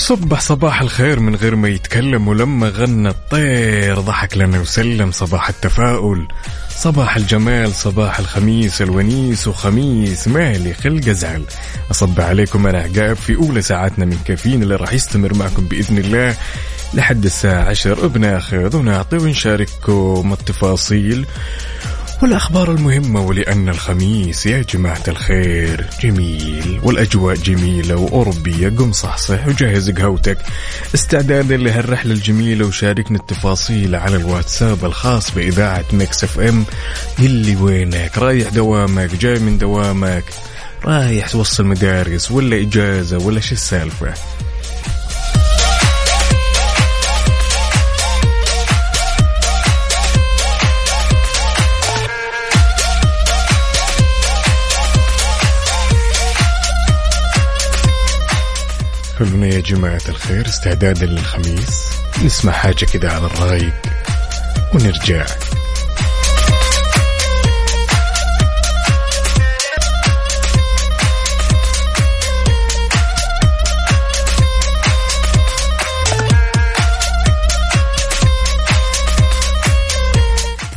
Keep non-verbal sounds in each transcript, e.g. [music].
وصبح صباح الخير من غير ما يتكلم ولما غنى الطير ضحك لنا وسلم. صباح التفاؤل صباح الجمال صباح الخميس الونيس وخميس مالي خلق أزعل. اصب عليكم أنا عقاب في أولى ساعاتنا من كافيين اللي راح يستمر معكم بإذن الله لحد الساعة عشر. بناخذ ونعطي ونشارككم التفاصيل. والأخبار المهمة ولأن الخميس يا جماعة الخير. جميل. والأجواء جميلة وأوروبية. قم صحصح وجهز قهوتك. استعدادا لهالرحلة الجميلة وشاركنا التفاصيل على الواتساب الخاص بإذاعة Mix FM. يلي وينك؟ رايح دوامك؟ جاي من دوامك؟ رايح توصل مدارس ولا إجازة ولا شو السالفة؟ خلونا يا جماعة الخير استعدادا للخميس. نسمع حاجة كده على الرايق ونرجع.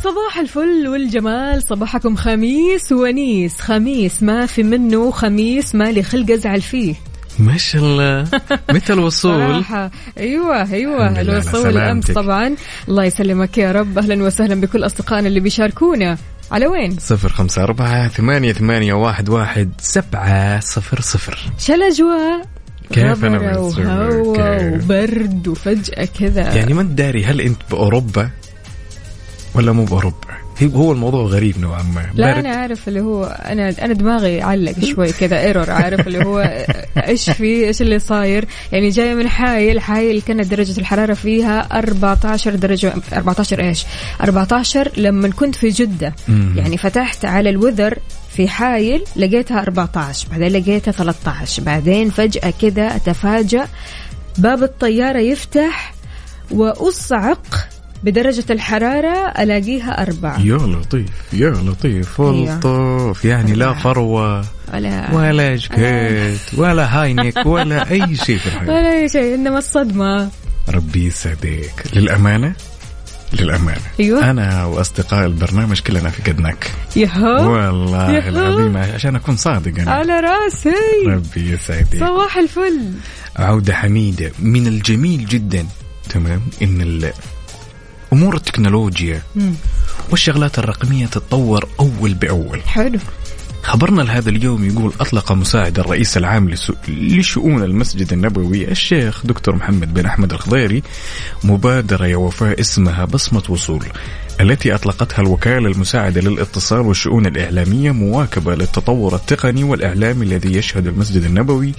صباح الفل والجمال صباحكم خميس ونيس. خميس ما في منه خميس ما لي خلق أزعل فيه. ما شاء الله متى [laughs] الوصول صراحة أيوه أيوه الوصول امس. طبعا الله يسلمك يا رب أهلا وسهلا بكل أصدقائنا اللي بيشاركونا على وين؟ صفر خمسة أربعة ثمانية ثمانية واحد واحد سبعة صفر صفر شو الاجواء؟ كيف أنا غبرة بتصير؟ وهوا كيف؟ وبرد وفجأة كذا يعني ما انت داري هل أنت بأوروبا ولا مو بأوروبا هي- هو الموضوع غريب نوعا ما. لا. أنا عارف اللي هو أنا أنا دماغي علق شوي كذا ايرور عارف اللي هو إيش في إيش اللي صاير. يعني جاية من حايل حايل كانت درجة الحرارة فيها 14 درجة 14 إيش؟ 14 لما كنت في جدة. يعني فتحت على الوذر في حايل لقيتها 14 بعدين لقيتها 13 بعدين فجأة كذا أتفاجأ باب الطيارة يفتح وأصعق بدرجة الحرارة ألاقيها أربعة. يا لطيف يا لطيف. والطف يعني لا فروة ولا ولا جكيت ولا هاينك ولا أي شيء في الحياة. ولا أي شيء إنما الصدمة. ربي يسعدك. للأمانة؟ للأمانة. أيوه. أنا وأصدقاء البرنامج كلنا في قدناك يهو. والله يهو. العظيم عشان أكون صادق أنا. على رأسي. ربي يسعدك. صباح الفل. عودة حميدة من الجميل جدا. تمام؟ إن أمور التكنولوجيا مم. والشغلات الرقمية تتطور أول بأول حلو خبرنا لهذا اليوم يقول أطلق مساعد الرئيس العام لشؤون المسجد النبوي الشيخ دكتور محمد بن أحمد الخضيري مبادرة يا وفاء اسمها بصمة وصول التي أطلقتها الوكالة المساعدة للاتصال والشؤون الإعلامية مواكبة للتطور التقني والإعلامي الذي يشهد المسجد النبوي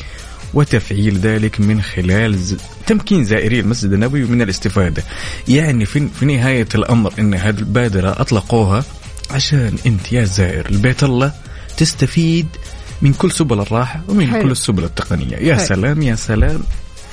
وتفعيل ذلك من خلال. تمكين زائري المسجد النبوي من الاستفادة يعني في, في نهاية الأمر أن هذه البادرة أطلقوها عشان أنت يا زائر البيت الله تستفيد من كل سبل الراحة ومن حلو. كل السبل التقنية يا حلو. سلام يا سلام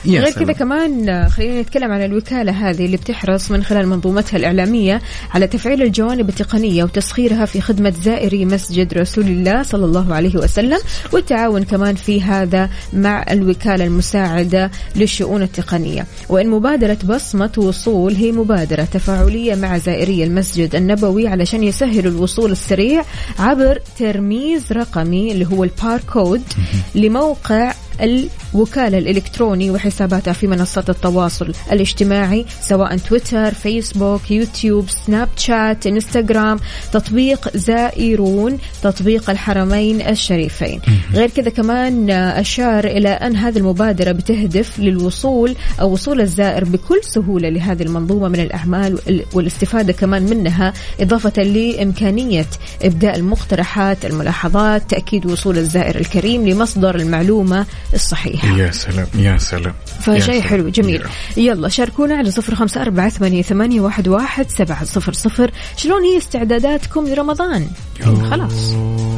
غير. كذا كمان خلينا نتكلم عن الوكالة هذه اللي بتحرص من خلال منظومتها الإعلامية على تفعيل الجوانب التقنية وتسخيرها في خدمة زائري مسجد رسول الله صلى الله عليه وسلم والتعاون كمان في هذا مع الوكالة المساعدة للشؤون التقنية وإن مبادرة بصمة وصول هي مبادرة تفاعلية مع زائري المسجد النبوي علشان يسهلوا الوصول السريع عبر ترميز رقمي اللي هو الباركود لموقع الوكالة الإلكتروني وحساباتها في منصات التواصل الاجتماعي سواء تويتر فيسبوك يوتيوب سناب شات إنستغرام. تطبيق زائرون تطبيق الحرمين الشريفين. غير كذا كمان أشار إلى أن هذه المبادرة بتهدف للوصول أو وصول الزائر بكل سهولة لهذه المنظومة من الأعمال والاستفادة كمان منها إضافة لإمكانية إبداء المقترحات الملاحظات تأكيد وصول الزائر الكريم لمصدر المعلومة الصحيحة يا سلام يا سلام. فشيء. حلو جميل. يلا شاركونا على صفر خمسة أربعة ثمانية, ثمانية واحد, واحد سبعة صفر صفر. شلون هي استعداداتكم لرمضان؟ خلاص.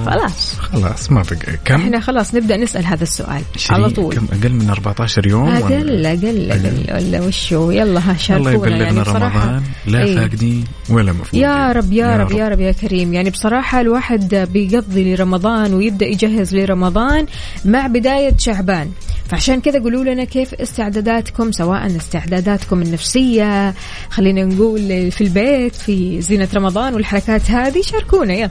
خلاص. خلاص ما بقى كم؟ إحنا خلاص نبدأ نسأل هذا السؤال على طول. كم؟ أقل من 14 يوم أقل أقل أقل. ولا وشو؟ يلا ها الله شاركونا يبلغنا يعني رمضان. لا إيه. فاقدين ولا مفقودين يا رب يا, رب, يا رب يا كريم. يعني بصراحة الواحد بيقضي لرمضان ويبدأ يجهز لرمضان مع بداية شعبان. فعشان كذا قولوا لنا كيف استعداداتكم سواء استعداداتكم النفسية خلينا نقول في البيت في زينة رمضان والحركات هذه. شاركونا يلا.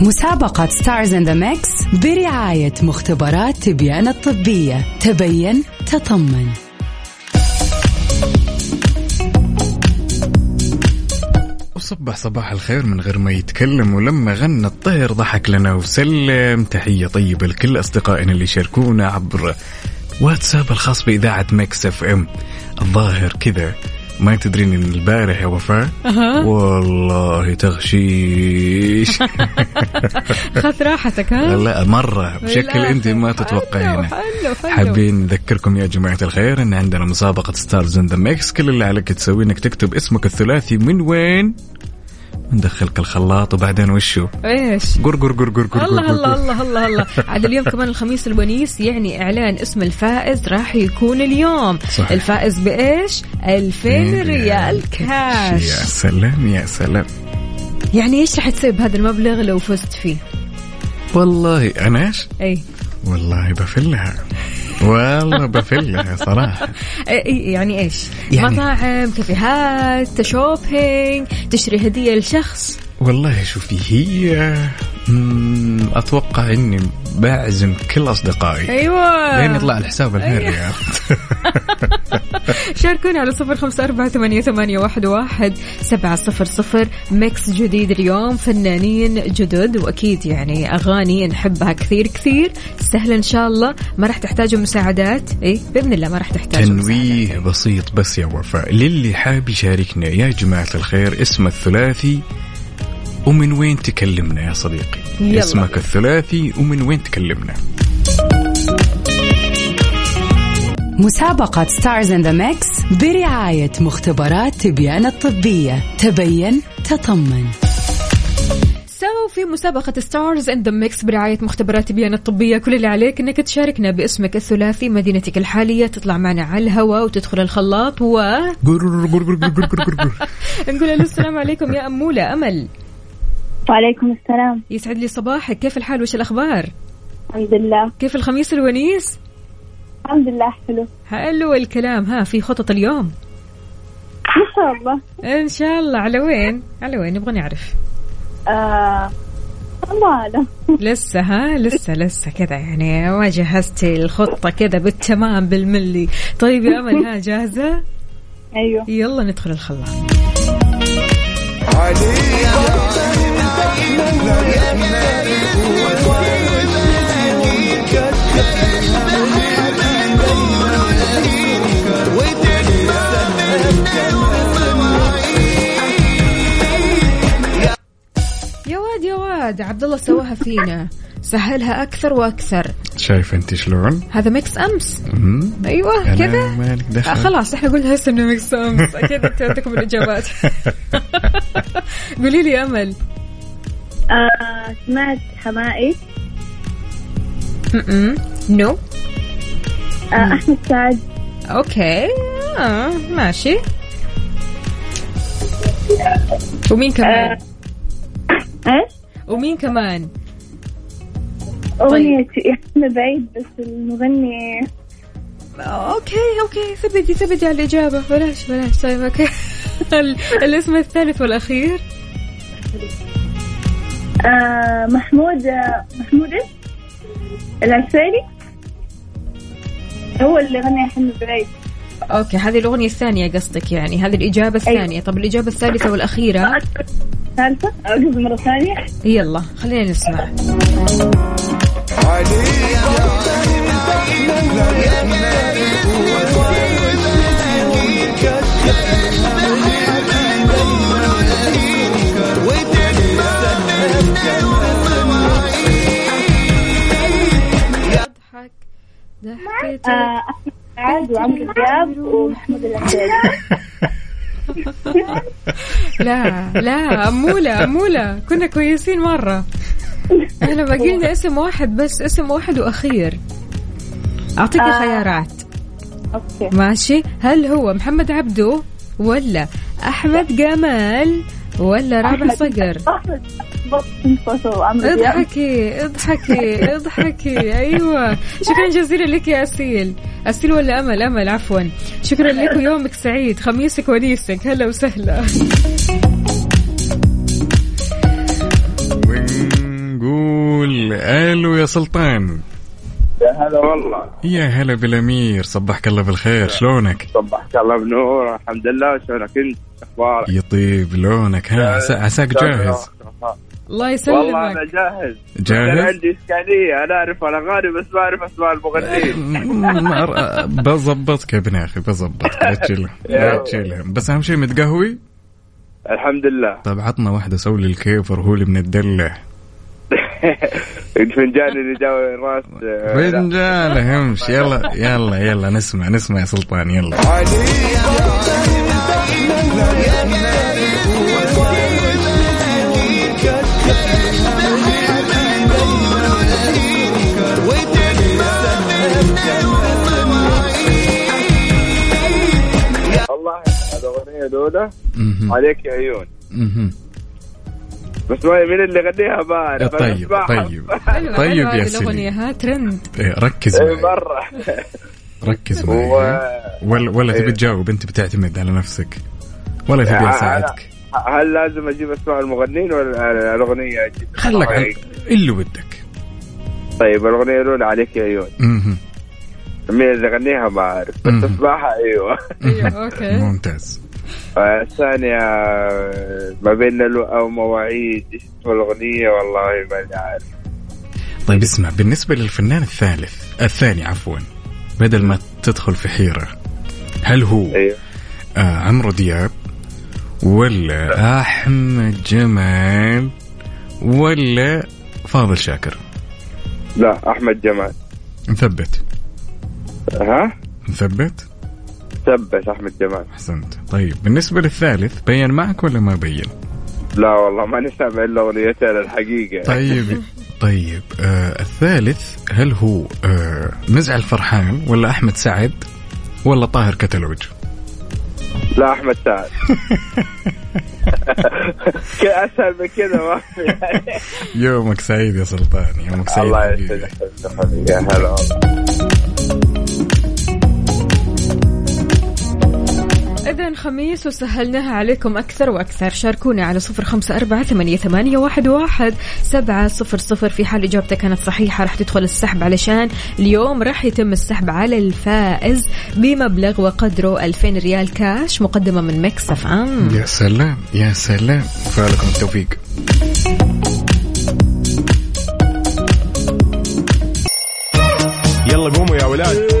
مسابقة Stars in the Mix برعاية مختبرات تبيان الطبية. تبين تطمن. وصبح صباح الخير من غير ما يتكلم ولما غنى الطير ضحك لنا وسلم. تحية طيبة لكل أصدقائنا اللي شاركونا عبر واتساب الخاص بإذاعة Mix FM الظاهر كذا. ما تدرين إن البارح يا وفاء. والله تغشيش. [laughs] خذ راحتك ها؟ لا مرة. بشكل أنت ما تتوقعينه. حابين نذكركم يا جماعة الخير إن عندنا مسابقة Stars in the Mix كل اللي عليك تسويه إنك تكتب اسمك الثلاثي من وين؟ ندخلك الخلاط وبعدين وشو؟ إيش؟ قر قر قر قر قر الله الله. الله الله الله. [laughs] عاد اليوم كمان الخميس الونيس يعني إعلان اسم الفائز راح يكون اليوم. صحيح. الفائز بإيش؟ 2000 ريال كاش. يا سلام يا سلام. يعني إيش راح تسوي بهذا المبلغ لو فزت فيه؟ والله أنا إيش؟ إي. والله بفلها. والله بفلها صراحة. إي- [laughs] إي، يعني إيش؟ يعني- مطاعم كافيهات shopping تشتري هدية لشخص. والله شوفي هي أتوقع إني بعزم كل أصدقائي. أيوه. لين يطلع الحساب الهري أيوة. [laughs] [laughs] شاركونا على صفر خمسة أربعة ثمانية, ثمانية واحد, واحد سبعة صفر صفر. ميكس جديد اليوم فنانين جدد وأكيد يعني أغاني نحبها كثير كثير. سهلة إن شاء الله. ما راح تحتاجوا مساعدات؟ إيه بإذن الله ما راح تحتاجوا تنويه مساعدات. بسيط بس يا وفاء. للي حاب يشاركنا يا جماعة الخير اسم الثلاثي ومن وين تكلمنا يا صديقي؟ يلا. اسمك الثلاثي ومن وين تكلمنا؟ مسابقة Stars in the Mix برعاية مختبرات بيان الطبية. تبين تطمن. سو في مسابقة Stars in the Mix برعاية مختبرات بيان الطبية. كل اللي عليك إنك تشاركنا باسمك الثلاثي مدينتك الحالية تطلع معنا على الهواء وتدخل الخلاط و [laughs] نقول له السلام عليكم يا أمولة. أمل. وعليكم السلام. يسعد لي صباحك. كيف الحال؟ وش الأخبار؟ الحمد لله. كيف الخميس الونيس؟ الحمد لله حلو. حلو الكلام. ها في خطط اليوم؟ إن شاء الله. إن شاء الله. على وين؟ على وين؟ نبغى نعرف. آه الله لسه ها؟ لسه لسه كذا يعني ما جهزتي الخطة كذا بالتمام بالملي. طيب يا أمل ها جاهزة؟ أيوه. يلا ندخل الخلاط. واد عبد الله سواها فينا. سهلها أكثر وأكثر. شايف أنت شلون؟ هذا ميكس أمس. مم. أيوه كذا. آه خلاص إحنا قلنا هسه إنه ميكس أمس. أكيد أنت عندكم الإجابات. [laughs] قولي لي أمل. آه سمعت حمائي. م-م. نو. آه أحمد سعد. أوكي. آه ماشي. ومين كمان؟ إيش؟ ومين كمان؟ أغنية إحنا بعيد بس المغني okay okay ثبتي ثبتي على الإجابة. بلاش بلاش. طيب okay. [laughs] ال- الاسم الثالث والأخير؟ آه محمود آه محمود إيش؟ العسيري هو اللي غنى حنا بعيد. okay هذه الأغنية الثانية قصدك يعني. هذه الإجابة الثانية. طب الإجابة الثالثة والأخيرة؟ ثالثة أجوز مرة ثانية. يلا خلينا نسمع. ضحك ضحكتك آه، أحمد سعد وعمرو دياب ومحمد العسيري [laughs] [laughs] لا لا أمولة أمولة كنا كويسين مرة. إحنا باقي لنا [laughs] اسم واحد بس اسم واحد وأخير. أعطيك آه. خيارات. أوكي. ماشي. هل هو محمد عبدو ولا أحمد جمال ولا رابع. صقر؟ أحمد اضحكي اضحكي [laughs] اضحكي. أيوه. شكرا جزيلا لك يا أسيل. أسيل ولا أمل؟ أمل عفوا. شكرا لك ويومك سعيد. خميسك ونيسك. هلا وسهلا. ونقول ألو يا سلطان. يا هلا والله. يا هلا بالأمير. صبحك الله بالخير. شلونك؟ صبحك الله بنور. الحمد لله. شلونك أنت؟ أخبارك؟ يطيب لونك. ها عسا- عساك جاهز؟ الله والله أنا يسلمك جاهز؟ أنا جاهز عندي اشكاليه أنا أعرف الأغاني بس ما أعرف أسماء المغنيين. [laughs] بظبطك يا ابن أخي بزبطك رجلهم رجلهم بس أهم شيء متقهوي؟ الحمد لله. طب عطنا واحدة سوي لي الكيفر هو اللي بندلع الفنجان [laughs] اللي جاوي الراس آه، لا. فنجان همش. يلا يلا يلا نسمع نسمع يا سلطان يلا. مهم. عليك يا عيون. بس ما مين اللي غنيها ما أعرف. طيب. طيب. حلوة [laughs] طيب حلوة يا سيدي. الأغنية ها ترند. إيه، ركز اي معي. مرة. ركز و- معي. ولا ولا تبي إيه. تجاوب أنت بتعتمد على نفسك. ولا تبي أساعدك. هل لازم أجيب أسماء المغنيين ولا الأغنية أجيب؟ خلك؟ على اللي ودك. طيب الأغنية الأولى عليك يا عيون. مين اللي غنيها ما أعرف. بس. أسمعها أيوه. أيوه أوكي. ممتاز. الثانية ما بين لؤى ومواعيد إيش اسم الأغنية؟ والله ماني عارف طيب اسمع بالنسبة للفنان الثالث الثاني عفوا بدل ما تدخل في حيرة هل هو أيوه. آه عمرو دياب ولا أحمد جمال ولا فاضل شاكر؟ لا أحمد جمال. مثبت. ها؟ مثبت؟ ثبت أحمد جمال أحسنت. طيب بالنسبة للثالث بين معك ولا ما بين؟ لا والله ماني سامع إلا أغنيتين الحقيقة. طيب [laughs] طيب آه الثالث هل هو آه مزعل فرحان ولا أحمد سعد ولا طاهر كتلوج؟ لا أحمد سعد. [laughs] أسهل من كذا ما في. يومك سعيد يا سلطان يومك سعيد الله. يسعدك. يا هلا إذا خميس وسهلناها عليكم أكثر وأكثر. شاركونا على صفر خمسة أربعة ثمانية, ثمانية واحد, واحد سبعة صفر صفر في حال إجابتك كانت صحيحة. راح تدخل السحب علشان اليوم راح يتم السحب على الفائز بمبلغ وقدره 2000 ريال كاش مقدمة من Mix FM. يا سلام يا سلام. فالكم التوفيق. يلا قوموا يا ولاد.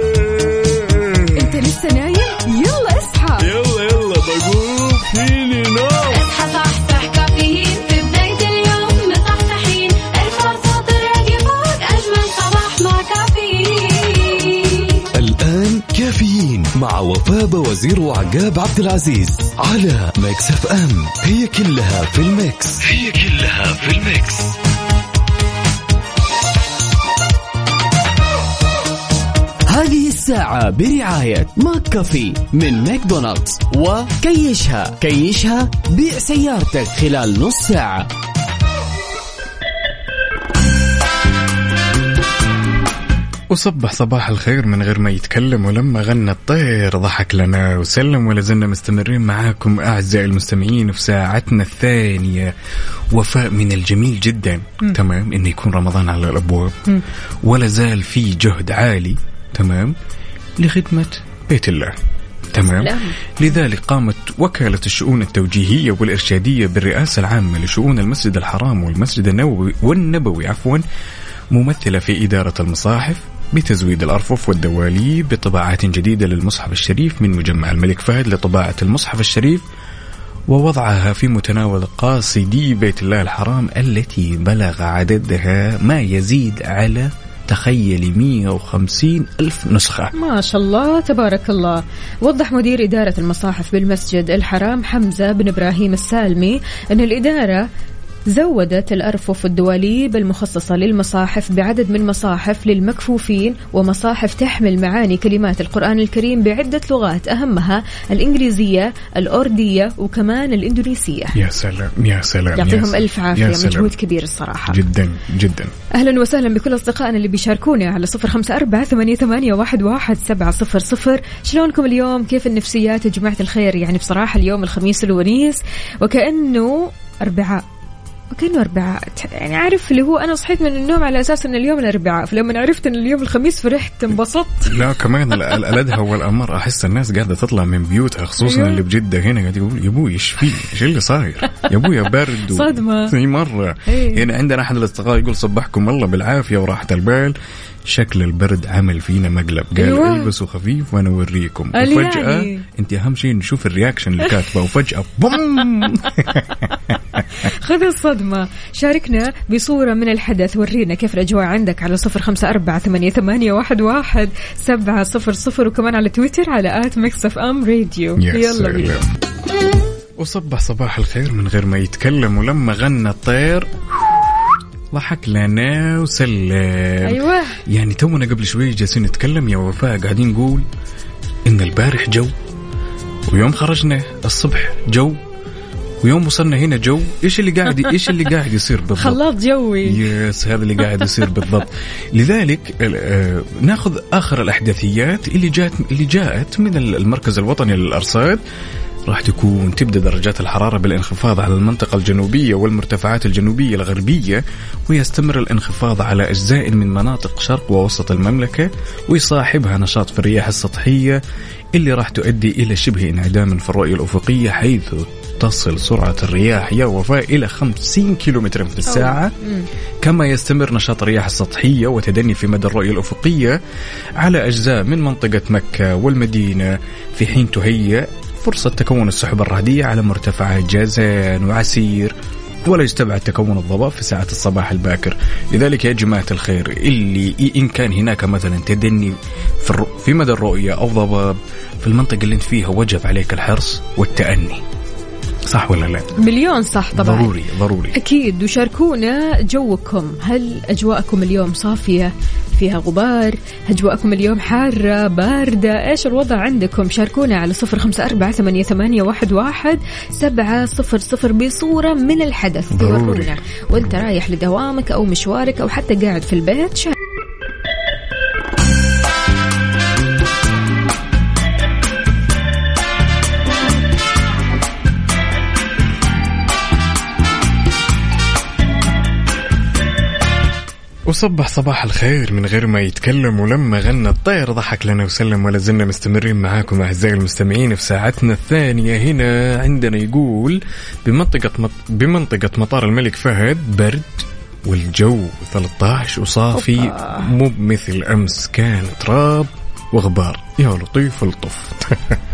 مع وفاء وزير وعقاب عبد العزيز على Mix FM. هي كلها في ال Mix. هي كلها في ال Mix. هذه الساعة برعاية McCafé من ماكدونالدز. وكيشها كيشها بيع سيارتك خلال نص ساعة. وصبح صباح الخير من غير ما يتكلم ولما غنى الطير ضحك لنا وسلم ولا زلنا مستمرين معاكم أعزائي المستمعين في ساعتنا الثانية. وفاء من الجميل جدا. تمام؟ إنه يكون رمضان على الأبواب. ولا زال في جهد عالي. تمام؟ لخدمة بيت الله. تمام. لذلك قامت وكالة الشؤون التوجيهية والإرشادية بالرئاسة العامة لشؤون المسجد الحرام والمسجد النووي والنبوي عفوا ممثلة في إدارة المصاحف. بتزويد الأرفف والدواليب بطباعات جديدة للمصحف الشريف من مجمع الملك فهد لطباعة المصحف الشريف ووضعها في متناول قاصدي بيت الله الحرام التي بلغ عددها ما يزيد على تخيلي 150 ألف نسخة. ما شاء الله تبارك الله. وضح مدير إدارة المصاحف بالمسجد الحرام حمزة بن إبراهيم السالمي أن الإدارة زودت الأرفف والدواليب المخصصة للمصاحف بعدد من مصاحف للمكفوفين ومصاحف تحمل معاني كلمات القرآن الكريم بعدة لغات أهمها الإنجليزية الأردية وكمان الإندونيسية. يا سلام يا سلام يعطيهم. ألف عافية. مجهود كبير الصراحة. جدا جدا. أهلا وسهلا بكل أصدقائنا اللي بيشاركونا على صفر أربعة ثمانية, ثمانية واحد, واحد سبعة صفر صفر. شلونكم اليوم؟ كيف النفسيات؟ يا جماعة الخير يعني بصراحة اليوم الخميس الونيس وكأنه أربعاء. وكانه اربعاء يعني عارف اللي هو أنا صحيت من النوم على أساس إن اليوم الأربعاء فلما عرفت إن اليوم الخميس فرحت انبسطت لا كمان ال- ال- الأدهى والأمر أحس الناس قاعدة تطلع من بيوتها خصوصا أيوه. اللي بجدة هنا قاعد يقول يا أبوي إيش في؟ إيش اللي صاير؟ يا أبوي برد و- [laughs] صدمة. اي مرة إيه. هنا عندنا أحد الأصدقاء يقول صبحكم الله بالعافية وراحة البال شكل البرد عمل فينا مقلب قال أيوه. البسوا خفيف وأنا أوريكم وفجأة يعني. أنت أهم شيء نشوف ال reaction اللي كاتبه وفجأة بوم [laughs] [laughs] خذ الصدمة. شاركنا بصورة من الحدث. ورينا كيف الأجواء عندك على صفر خمسة أربعة ثمانية, ثمانية واحد, واحد سبعة صفر صفر وكمان على تويتر على at Mix FM Radio. يلا بينا. وصبح صباح الخير من غير ما يتكلم ولما غنى الطير ضحك لنا وسلم. أيوة. يعني تونا قبل شوي جالسين نتكلم يا وفاء قاعدين نقول إن البارح جو ويوم خرجنا الصبح جو. ويوم وصلنا هنا جو إيش اللي قاعد إيش اللي قاعد يصير بالضبط؟ [laughs] خلاط جوي. yes هذا اللي قاعد يصير بالضبط. [laughs] لذلك آه، ناخذ آخر الأحداثيات اللي جاءت اللي جاءت من المركز الوطني للأرصاد. راح تكون تبدأ درجات الحرارة بالانخفاض على المنطقة الجنوبية والمرتفعات الجنوبية الغربية ويستمر الانخفاض على أجزاء من مناطق شرق ووسط المملكة ويصاحبها نشاط في الرياح السطحية اللي راح تؤدي إلى شبه انعدام في الرؤية الأفقية حيث تصل سرعة الرياح يا وفاء إلى 50 كيلومتر في الساعة. كما يستمر نشاط الرياح السطحية وتدني في مدى الرؤية الأفقية على أجزاء من منطقة مكة والمدينة في حين تهيأ فرصة تكون السحب الرعدية على مرتفعات جازان وعسير ولا يستبعد تكون الضباب في ساعة الصباح الباكر. لذلك يا جماعة الخير اللي إن كان هناك مثلا تدني في, الرو... في مدى الرؤية أو ضباب في المنطقة اللي أنت فيها وجب عليك الحرص والتأني. صح ولا لا؟ مليون صح طبعا. ضروري ضروري. أكيد وشاركونا جوكم. هل أجواءكم اليوم صافية؟ فيها غبار. أجواءكم اليوم حارة باردة. إيش الوضع عندكم؟ شاركونا على صفر خمسة أربعة ثمانية, ثمانية واحد, واحد سبعة صفر صفر بصورة من الحدث. ضروري. وأنت رايح لدوامك أو مشوارك أو حتى قاعد في البيت شارك. وصبح صباح الخير من غير ما يتكلم ولما غنى الطير ضحك لنا وسلم ولا زلنا مستمرين معاكم أعزائي المستمعين في ساعتنا الثانية هنا. عندنا يقول بمنطقة مط... بمنطقة مطار الملك فهد برد والجو 13 وصافي. مو بمثل أمس كان تراب وغبار. يا لطيف لطف [laughs]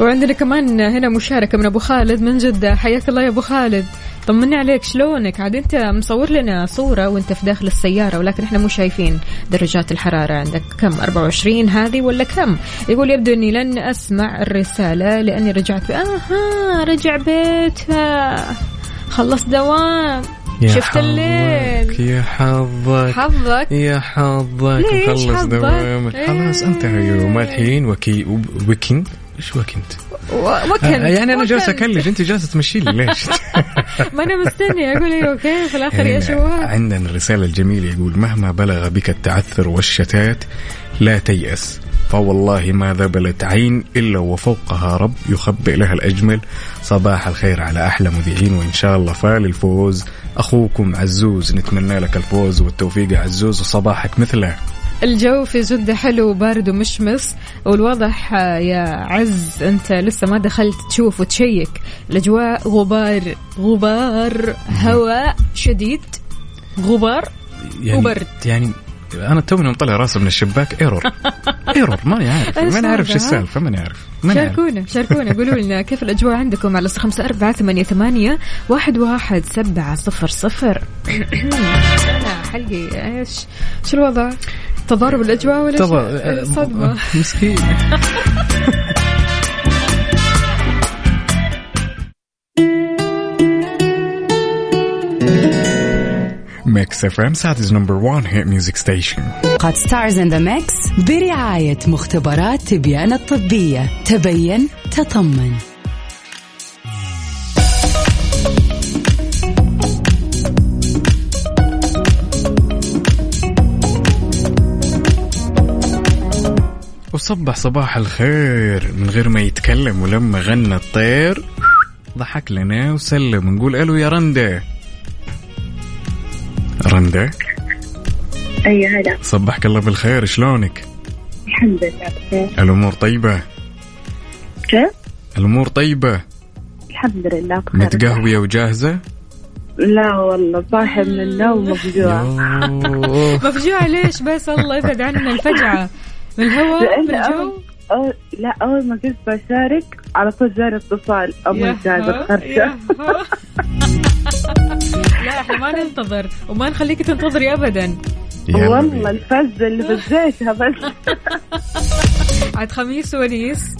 وعندنا كمان هنا مشاركة من أبو خالد من جدة. حياك الله يا أبو خالد. طمني عليك شلونك؟ عاد أنت مصور لنا صورة وأنت في داخل السيارة ولكن إحنا مو شايفين درجات الحرارة. عندك كم؟ 24 هذه ولا كم؟ يقول يبدو إني لن أسمع الرسالة لأني رجعت ب... آها رجع بيتها. خلص دوام. يا شفت حظك الليل. يا حظك حظك. يا حظك. ليش حظك؟ دوامك. خلاص انتهى يوم الحين وكي ويكند إيش بك انت؟ و- وكل يعني أنا جالس. اكلج أنت جالسة تمشي لي ليش؟ [laughs] ما أنا مستني أقول أيوه أوكي في الآخر يا هنا شباب عندنا الرسالة الجميلة يقول مهما بلغ بك التعثر والشتات لا تيأس فوالله ما ذبلت عين إلا وفوقها رب يخبئ لها الأجمل صباح الخير على أحلى مذيعين وإن شاء الله فال الفوز أخوكم عزوز نتمنى لك الفوز والتوفيق يا عزوز وصباحك مثله الجو في جدة حلو وبارد ومشمس. والواضح آه، يا عز أنت لسه ما دخلت تشوف وتشيك. الأجواء غبار غبار هواء شديد غبار يعني وبرد. يعني أنا توني مطلع راسي من الشباك error. [laughs] error ماني عارف. ماني عارف شو؟ السالفة ماني عارف ماني شاركونا شاركونا قولوا لنا [laughs] كيف الأجواء عندكم على خمسة أربعة ثمانية, ثمانية واحد, واحد سبعة صفر صفر. أنا [coughs] حلقي إيش؟ شو الوضع؟ تضارب الأجواء ولا طبعا شو؟ صدمة. مسكين. ميكس اف ام Saudi's number 1 hit music station قد stars in the mix برعاية مختبرات تبيان الطبية. تبين تطمن. وصبح صباح الخير من غير ما يتكلم ولما غنى الطير ضحك لنا وسلم نقول ألو يا رندا. رندا؟ أي هلا. صبحك الله بالخير شلونك؟ الحمد لله بخير. الأمور طيبة؟ كيف؟ الأمور طيبة؟ الحمد لله بخير. متقهوية وجاهزة؟ لا والله صاحي من النوم مفجوع. يوه. [laughs] مفجوعة ليش بس؟ الله يبعد عنا الفجعة. من الهواء من الجو؟ أول لا أول ما قلت بشارك على طول جاني اتصال. خرشة يا ها. لا إحنا ما ننتظر وما نخليك تنتظري ابدا. يلا والله. الفزة اللي فزيتها بس [laughs] عاد خميس ونيس.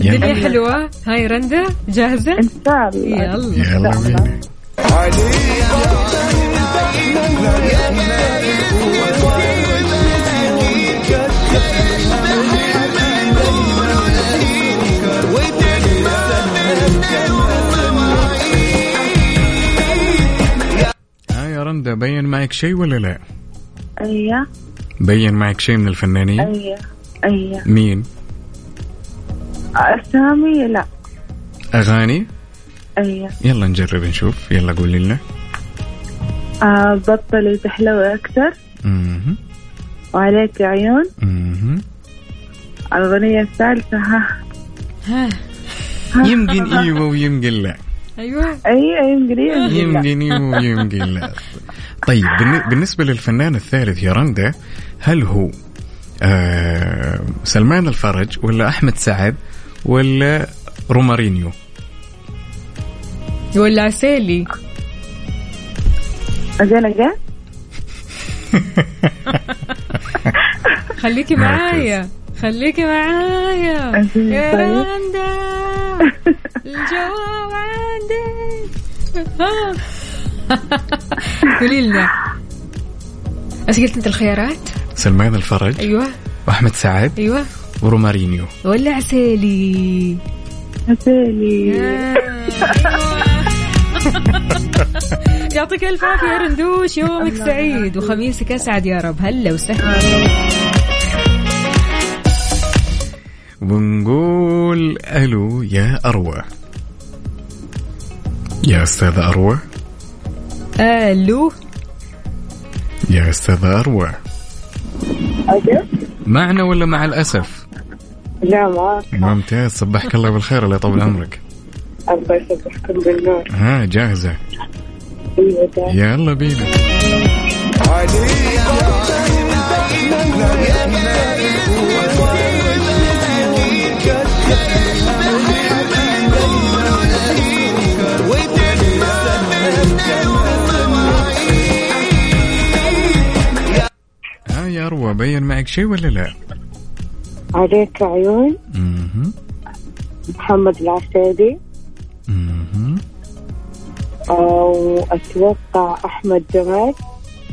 الدنيا حلوة. هاي رندا جاهزة؟ إن شاء الله. يلا. يلا بينا رندا بين معك شيء ولا لا؟ أيوة. بين معك شيء من الفنانين؟ أيوة. أيوة. مين؟ أسامي؟ لا. أغاني؟ أيوة. يلا نجرب نشوف. يلا قولي لنا. آه بطلي تحلوي أكثر. مهم. وعليك عيون. مهم. الأغنية الثالثة ها. ها. يمكن إيوه ويمكن لا. أيوه. أيوة يمكن يمكن. [laughs] يمكن لا. طيب بالن- بالنسبة للفنان الثالث يا رندا هل هو آه سلمان الفرج ولا أحمد سعد ولا رومارينيو؟ ولا عسيلي أجل أجل خليكي. معايا. خليكي معايا. يا. رندا الجواب عندي. [laughs] قولي لنا إيش قلت أنت الخيارات؟ سلمان الفرج أيوه وأحمد سعد أيوه ورومارينيو ولا عسيلي أيوة. [laughs] يعطيك ألف عافية يا رندوش يومك سعيد وخميسك أسعد يا رب هلا وسهلا ونقول ألو يا أروى. يا أستاذة أروى. ألو. يا أستاذة أروى. أجل معنا ولا مع الأسف؟ لا معاك ممتاز. صبحك الله بالخير الله يطول عمرك. الله يصبحكم بالنور. ها جاهزة. أيوة جاي. يلا بينا. ها يا أروى بين معك شيء ولا لا؟ عليك عيون مهم. محمد العسيدي مهم. وأتوقع أحمد جمال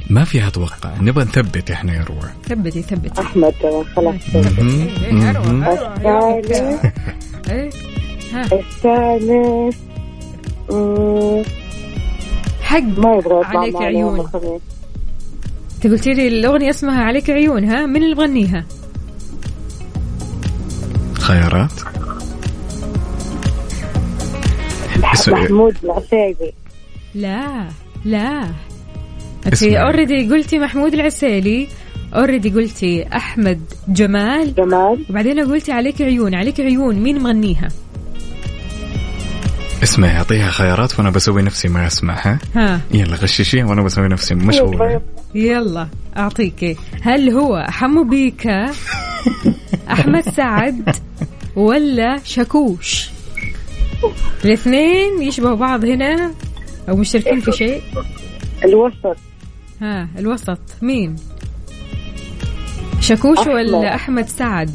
ما فيها أتوقع نبغى نثبت إحنا يا روى ثبتي ثبتي. أحمد جمال خلاص. الثالث [laughs] إيه. مم، حق. ما يبغى عليك عيون. انت قلتي لي الأغنية اسمها عليك عيون ها؟ من اللي مغنيها خيارات؟ محمود العسيبي. لا لا. انت. already قلتي محمود العسيلي. already قلتي أحمد جمال. جمال. وبعدين قلتي عليك عيون. عليك عيون. مين مغنيها؟ اسمعي اعطيها خيارات وأنا بسوي نفسي ما اسمعها ها؟ يلا غششيها وأنا بسوي نفسي مشغول يلا. اعطيكي هل هو حمو بيكا [laughs] أحمد سعد ولا شاكوش؟ الاثنين يشبهوا بعض هنا أو مشتركين في شيء؟ الوسط. ها الوسط. مين؟ شاكوش أحمد. ولا أحمد سعد؟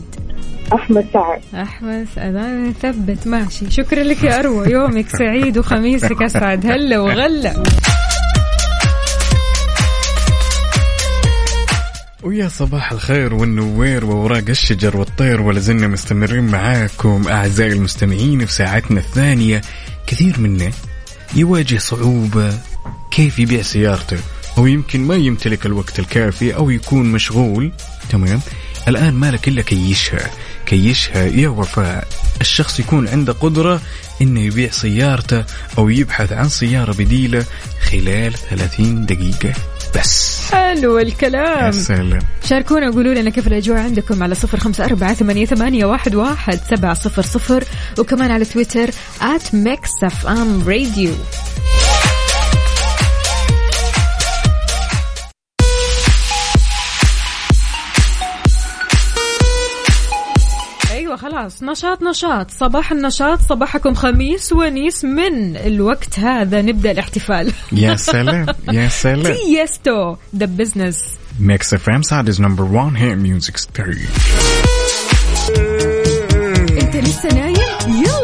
أحمد سعد. أحمد سعد. ثبت ماشي. شكرا لك يا أروى. يومك سعيد وخميسك أسعد. هلا وغلا. ويا صباح الخير والنوير ووراق الشجر والطير ولا زلنا مستمرين معاكم. أعزائي المستمعين في ساعتنا الثانية كثير منا يواجه صعوبة كيف يبيع سيارته. أو يمكن ما يمتلك الوقت الكافي أو يكون مشغول. تمام؟ الآن مالك إلا كيشها كيشها يا وفاء. الشخص يكون عنده قدرة إنه يبيع سيارته أو يبحث عن سيارة بديلة خلال 30 دقيقة بس. حلو يا الكلام سلام. شاركونا وقولوا لنا كيف الأجواء عندكم على صفر خمسة أربعة ثمانية, ثمانية واحد, واحد سبعة صفر صفر وكمان على تويتر at ميكس خلاص نشاط نشاط. صباح النشاط صباحكم خميس ونيس من الوقت هذا. نبدأ الاحتفال. يا سلام يا [laughs] سلام. Tiësto The Business ميكس اف ام Saudi's number one hit music station انت لسه نايم؟ يلا.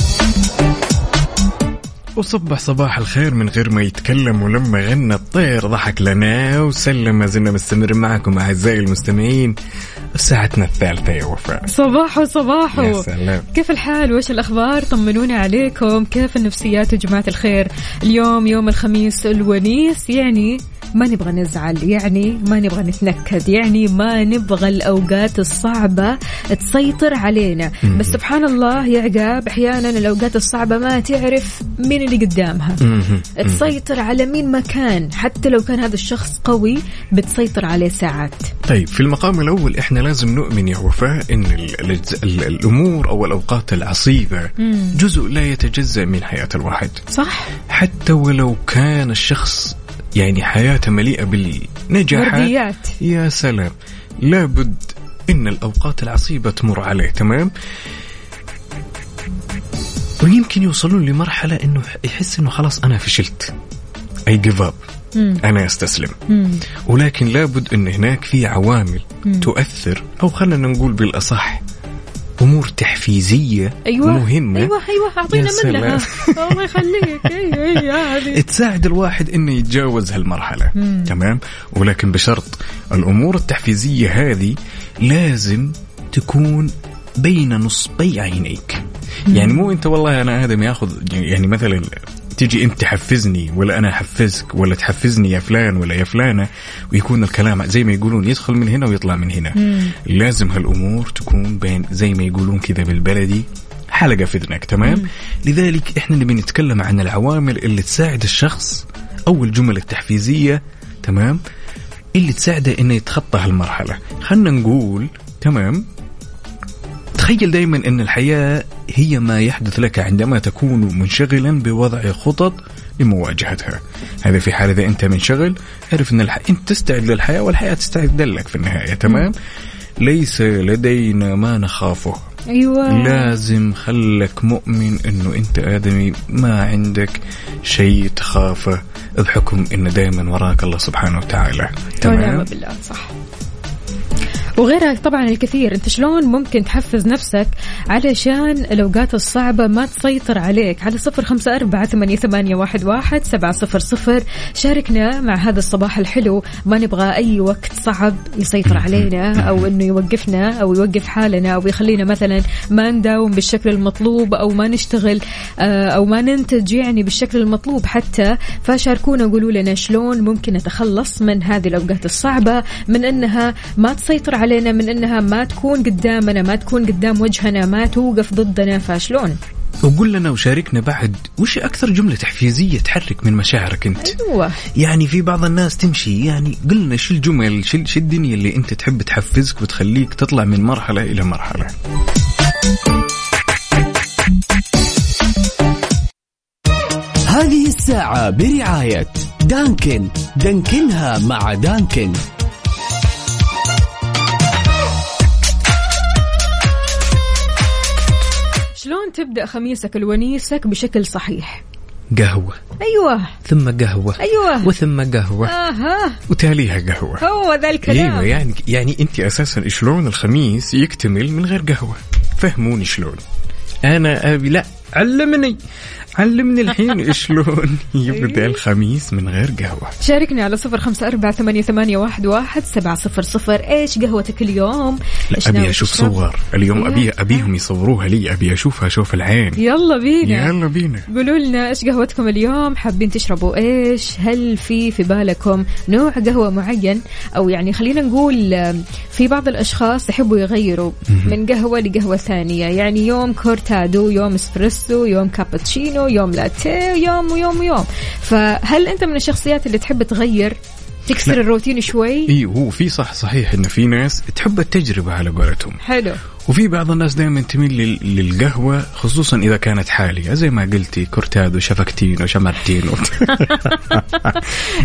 وصبح صباح الخير من غير ما يتكلم ولما غنى الطير ضحك لنا وسلم ما زلنا مستمر معكم أعزائي المستمعين ساعتنا الثالثة. يا وفاء. صباحو صباحو يا سلام. كيف الحال؟ وإيش الأخبار؟ طمنونا عليكم. كيف النفسيات يا جماعة الخير؟ اليوم يوم الخميس الونيس يعني ما نبغى نزعل يعني ما نبغى نتنكد يعني ما نبغى الأوقات الصعبة تسيطر علينا. بس سبحان الله يا عقاب أحيانا الأوقات الصعبة ما تعرف مين اللي قدامها. مهم. تسيطر على مين ما كان حتى لو كان هذا الشخص قوي بتسيطر عليه ساعات. طيب في المقام الأول إحنا لازم نؤمن يا وفاء إن ال ال ال الأمور أو الأوقات العصيبة جزء لا يتجزأ من حياة الواحد. صح. حتى ولو كان الشخص يعني حياته مليئة بالنجاحات. ورديات يا سلام. لابد إن الأوقات العصيبة تمر عليه تمام؟ ويمكن يوصلون لمرحلة إنه يحس إنه خلاص أنا فشلت. I give up أنا أستسلم. ولكن لابد إن هناك في عوامل تؤثر أو خلينا نقول بالأصح أمور تحفيزية أيوه مهمه أيوه أيوه أعطينا منها. [laughs] الله يخليك. أيوه أيوه هذه. تساعد الواحد إنه يتجاوز هالمرحلة. تمام؟ ولكن بشرط الأمور التحفيزية هذه لازم تكون بين نصبي عينيك. يعني مو أنت والله أنا آدم ياخذ يعني مثلا تيجي انت تحفزني ولا أنا أحفزك ولا تحفزني يا فلان ولا يا فلانة ويكون الكلام زي ما يقولون يدخل من هنا ويطلع من هنا. لازم هالأمور تكون بين زي ما يقولون كذا بالبلدي حلقة في إذنك تمام؟ لذلك إحنا نبي نتكلم عن العوامل اللي تساعد الشخص أو الجمل التحفيزية تمام؟ اللي تساعده إنه يتخطى هالمرحلة. خلينا نقول تمام؟ تخيل دائما إن الحياة هي ما يحدث لك عندما تكون منشغلا بوضع خطط لمواجهتها. هذا في حال إذا أنت منشغل اعرف أن الح... أنت تستعد للحياة والحياة تستعد لك في النهاية تمام؟ ليس لدينا ما نخافه. أيوه. لازم خلك مؤمن إنه أنت آدمي ما عندك شيء تخافه. بحكم انه دائما وراك الله سبحانه وتعالى. تمام؟ بالله صح. وغيرها طبعا الكثير. أنت شلون ممكن تحفز نفسك علشان الأوقات الصعبة ما تسيطر عليك؟ على صفر خمسة أربعة ثمانية, ثمانية واحد, واحد سبعة صفر صفر. شاركنا مع هذا الصباح الحلو. ما نبغى أي وقت صعب يسيطر علينا أو إنه يوقفنا أو يوقف حالنا أو يخلينا مثلا ما نداوم بالشكل المطلوب أو ما نشتغل آه، أو ما ننتج يعني بالشكل المطلوب. حتى فشاركونا قولوا لنا شلون ممكن نتخلص من هذه الأوقات الصعبة من إنها ما تسيطر علينا من إنها ما تكون قدامنا ما تكون قدام وجهنا ما توقف ضدنا فشلون؟ وقول لنا وشاركنا بعد وش أكثر جملة تحفيزية تحرك من مشاعرك أنت؟ أيوه. يعني في بعض الناس تمشي يعني قل لنا شو الجمل شو الدنيا اللي أنت تحب تحفزك وتخليك تطلع من مرحلة إلى مرحلة؟ هذه الساعة برعاية دانكن. دانكنها مع دانكن. شلون تبدأ خميسك الونيسك بشكل صحيح. قهوة. أيوه. ثم قهوة. أيوه. وثم قهوة. أها. وتاليها قهوة. هو ذا الكلام. أيوه يعني يعني أنت أساسا شلون الخميس يكتمل من غير قهوة؟ فهموني شلون. أنا ابي لا علمني. علمني الحين [laughs] شلون يبدا الخميس من غير قهوة. شاركني على صفر خمسة أربعة ثمانية, ثمانية واحد, واحد سبعة صفر صفر. إيش قهوتك اليوم؟ إيش لا أشوف تشرب؟ صور. اليوم أيوة. ابي أبيهم يصوروها لي. أبي أشوفها أشوف العين. يلا بينا. يلا بينا. قولوا لنا إيش قهوتكم اليوم؟ حابين تشربوا إيش؟ هل في في بالكم نوع قهوة معين؟ أو يعني خلينا نقول في بعض الأشخاص يحبوا يغيروا من قهوة لقهوة ثانية. يعني يوم كورتادو يوم إسبريسو يوم كابتشينو يوم لاتيه يوم ويوم ويوم. فهل أنت من الشخصيات اللي تحب تغير تكسر لا. الروتين شوي؟ اي هو في صح صحيح إن في ناس تحب التجربة على قولتهم. حلو. وفي بعض الناس دائما تميل لل- للقهوة خصوصا إذا كانت حالية. زي ما قلتي كورتادو شفكتينو [laughs]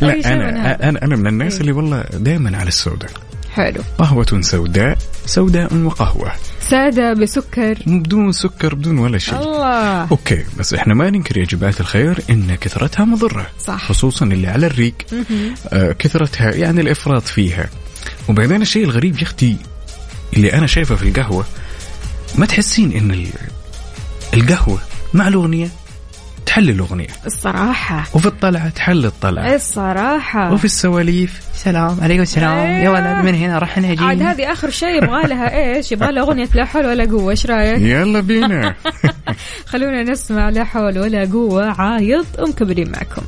أي شيء لا أنا. أنا أنا من الناس اللي والله دائما على السوداء. حلو. قهوة سوداء سوداء وقهوة. سادة بسكر. بدون سكر بدون ولا شيء. الله. okay بس إحنا ما ننكر يا جماعة الخير إن كثرتها مضرة. صح. خصوصا اللي على الريق. آه كثرتها يعني الإفراط فيها. وبعدين الشيء الغريب يا أختي اللي أنا شايفه في القهوة ما تحسين إن ال- القهوة مع الأغنية؟ تحل الأغنية. الصراحة. وفي الطلعة تحل الطلعة. الصراحة. وفي السواليف. سلام. عليكم السلام. يا ولد من هنا راح عاد نجي هذه آخر شيء يبغى لها [laughs] إيش؟ يبغى لها أغنية لا حول ولا قوة، إيش رأيك؟ يلا بينا. [laughs] خلونا نسمع لا حول ولا قوة. عايض ومكبرين معكم.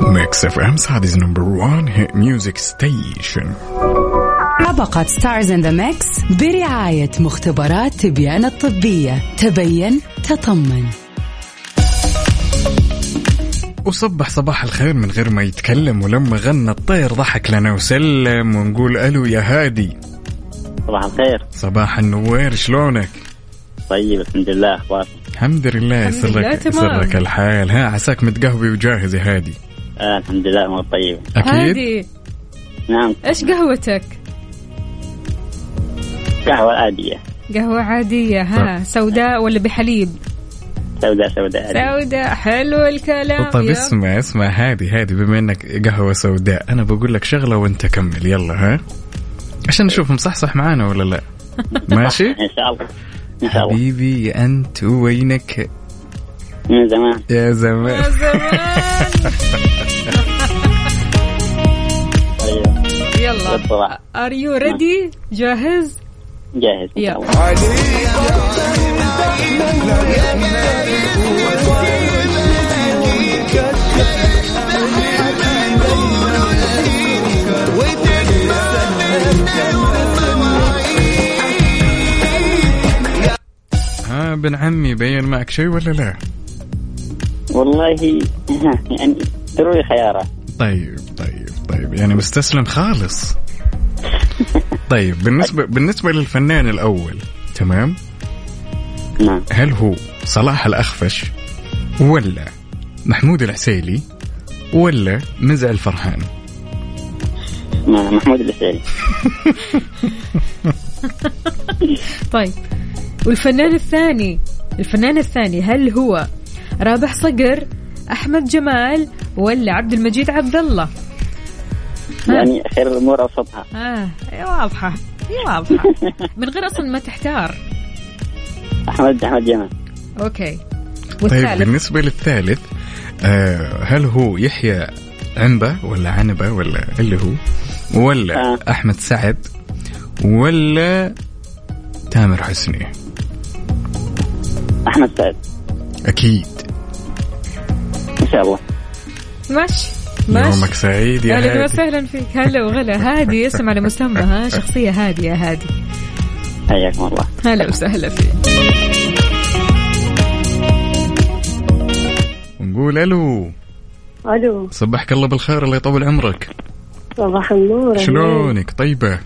ميكس اف ام Saudi's number 1 hit music طبقة stars in the mix برعاية مختبرات تبيان الطبية. تبين تطمن. وصبح صباح الخير من غير ما يتكلم ولما غنى الطير ضحك لنا وسلم ونقول ألو يا هادي. صباح الخير. صباح النوير شلونك؟ طيب الحمد لله أخبارك؟ الحمد لله يسرك تمام. يسرك الحال. ها عساك متقهوي وجاهز يا هادي. آه الحمد لله أمور طيبة. أكيد؟ هادي. نعم. إيش قهوتك؟ قهوة عادية. قهوة عادية ها سوداء ولا بحليب؟ سوداء سوداء عادية. سوداء حلو الكلام طيب. اسمع اسمع هادي هادي بما إنك قهوة سوداء أنا بقول لك شغلة وأنت كمل يلا ها؟ عشان نشوف مصحصح معانا ولا لا. [laughs] ماشي؟ إن شاء الله إن شاء الله. حبيبي أنت وينك؟ من زمان. يا زمان. يا زمان. طيب [laughs] يلا. are you ready جاهز؟ جاهز. ها ابن عمي بين معك شيء ولا لا؟ والله يعني ضروري خيارات. طيب طيب طيب. يعني مستسلم خالص. [laughs] طيب بالنسبة بالنسبة للفنان الأول تمام؟ نعم. هل هو صلاح الأخفش ولا محمود العسيلي ولا مزعل فرحان مع محمود العسيلي. [laughs] طيب والفنان الثاني الفنان الثاني هل هو رابح صقر أحمد جمال ولا عبد المجيد عبد الله؟ يعني خير الأمور أوسطها. آه. إيه واضحة. إيه واضحة. [laughs] من غير أصلا ما تحتار. أحمد أحمد جمال. أوكي. طيب والثالث؟ بالنسبة للثالث آه هل هو يحيى عنبة ولا عنبة ولا اللي هو؟ ولا آه. أحمد سعد ولا تامر حسني؟ أحمد سعد. أكيد. إن شاء الله. ماشي. يومك ماشي. سعيد يا أهلا هادي. وسهلا فيك. هلا وغلا. هادي اسم على مسمى ها [laughs] شخصية هادية هادي. حياكم الله. هلا وسهلا فيك. ونقول ألو. ألو. صبحك الله بالخير الله يطول عمرك. صباح النور. شلونك؟ طيبة؟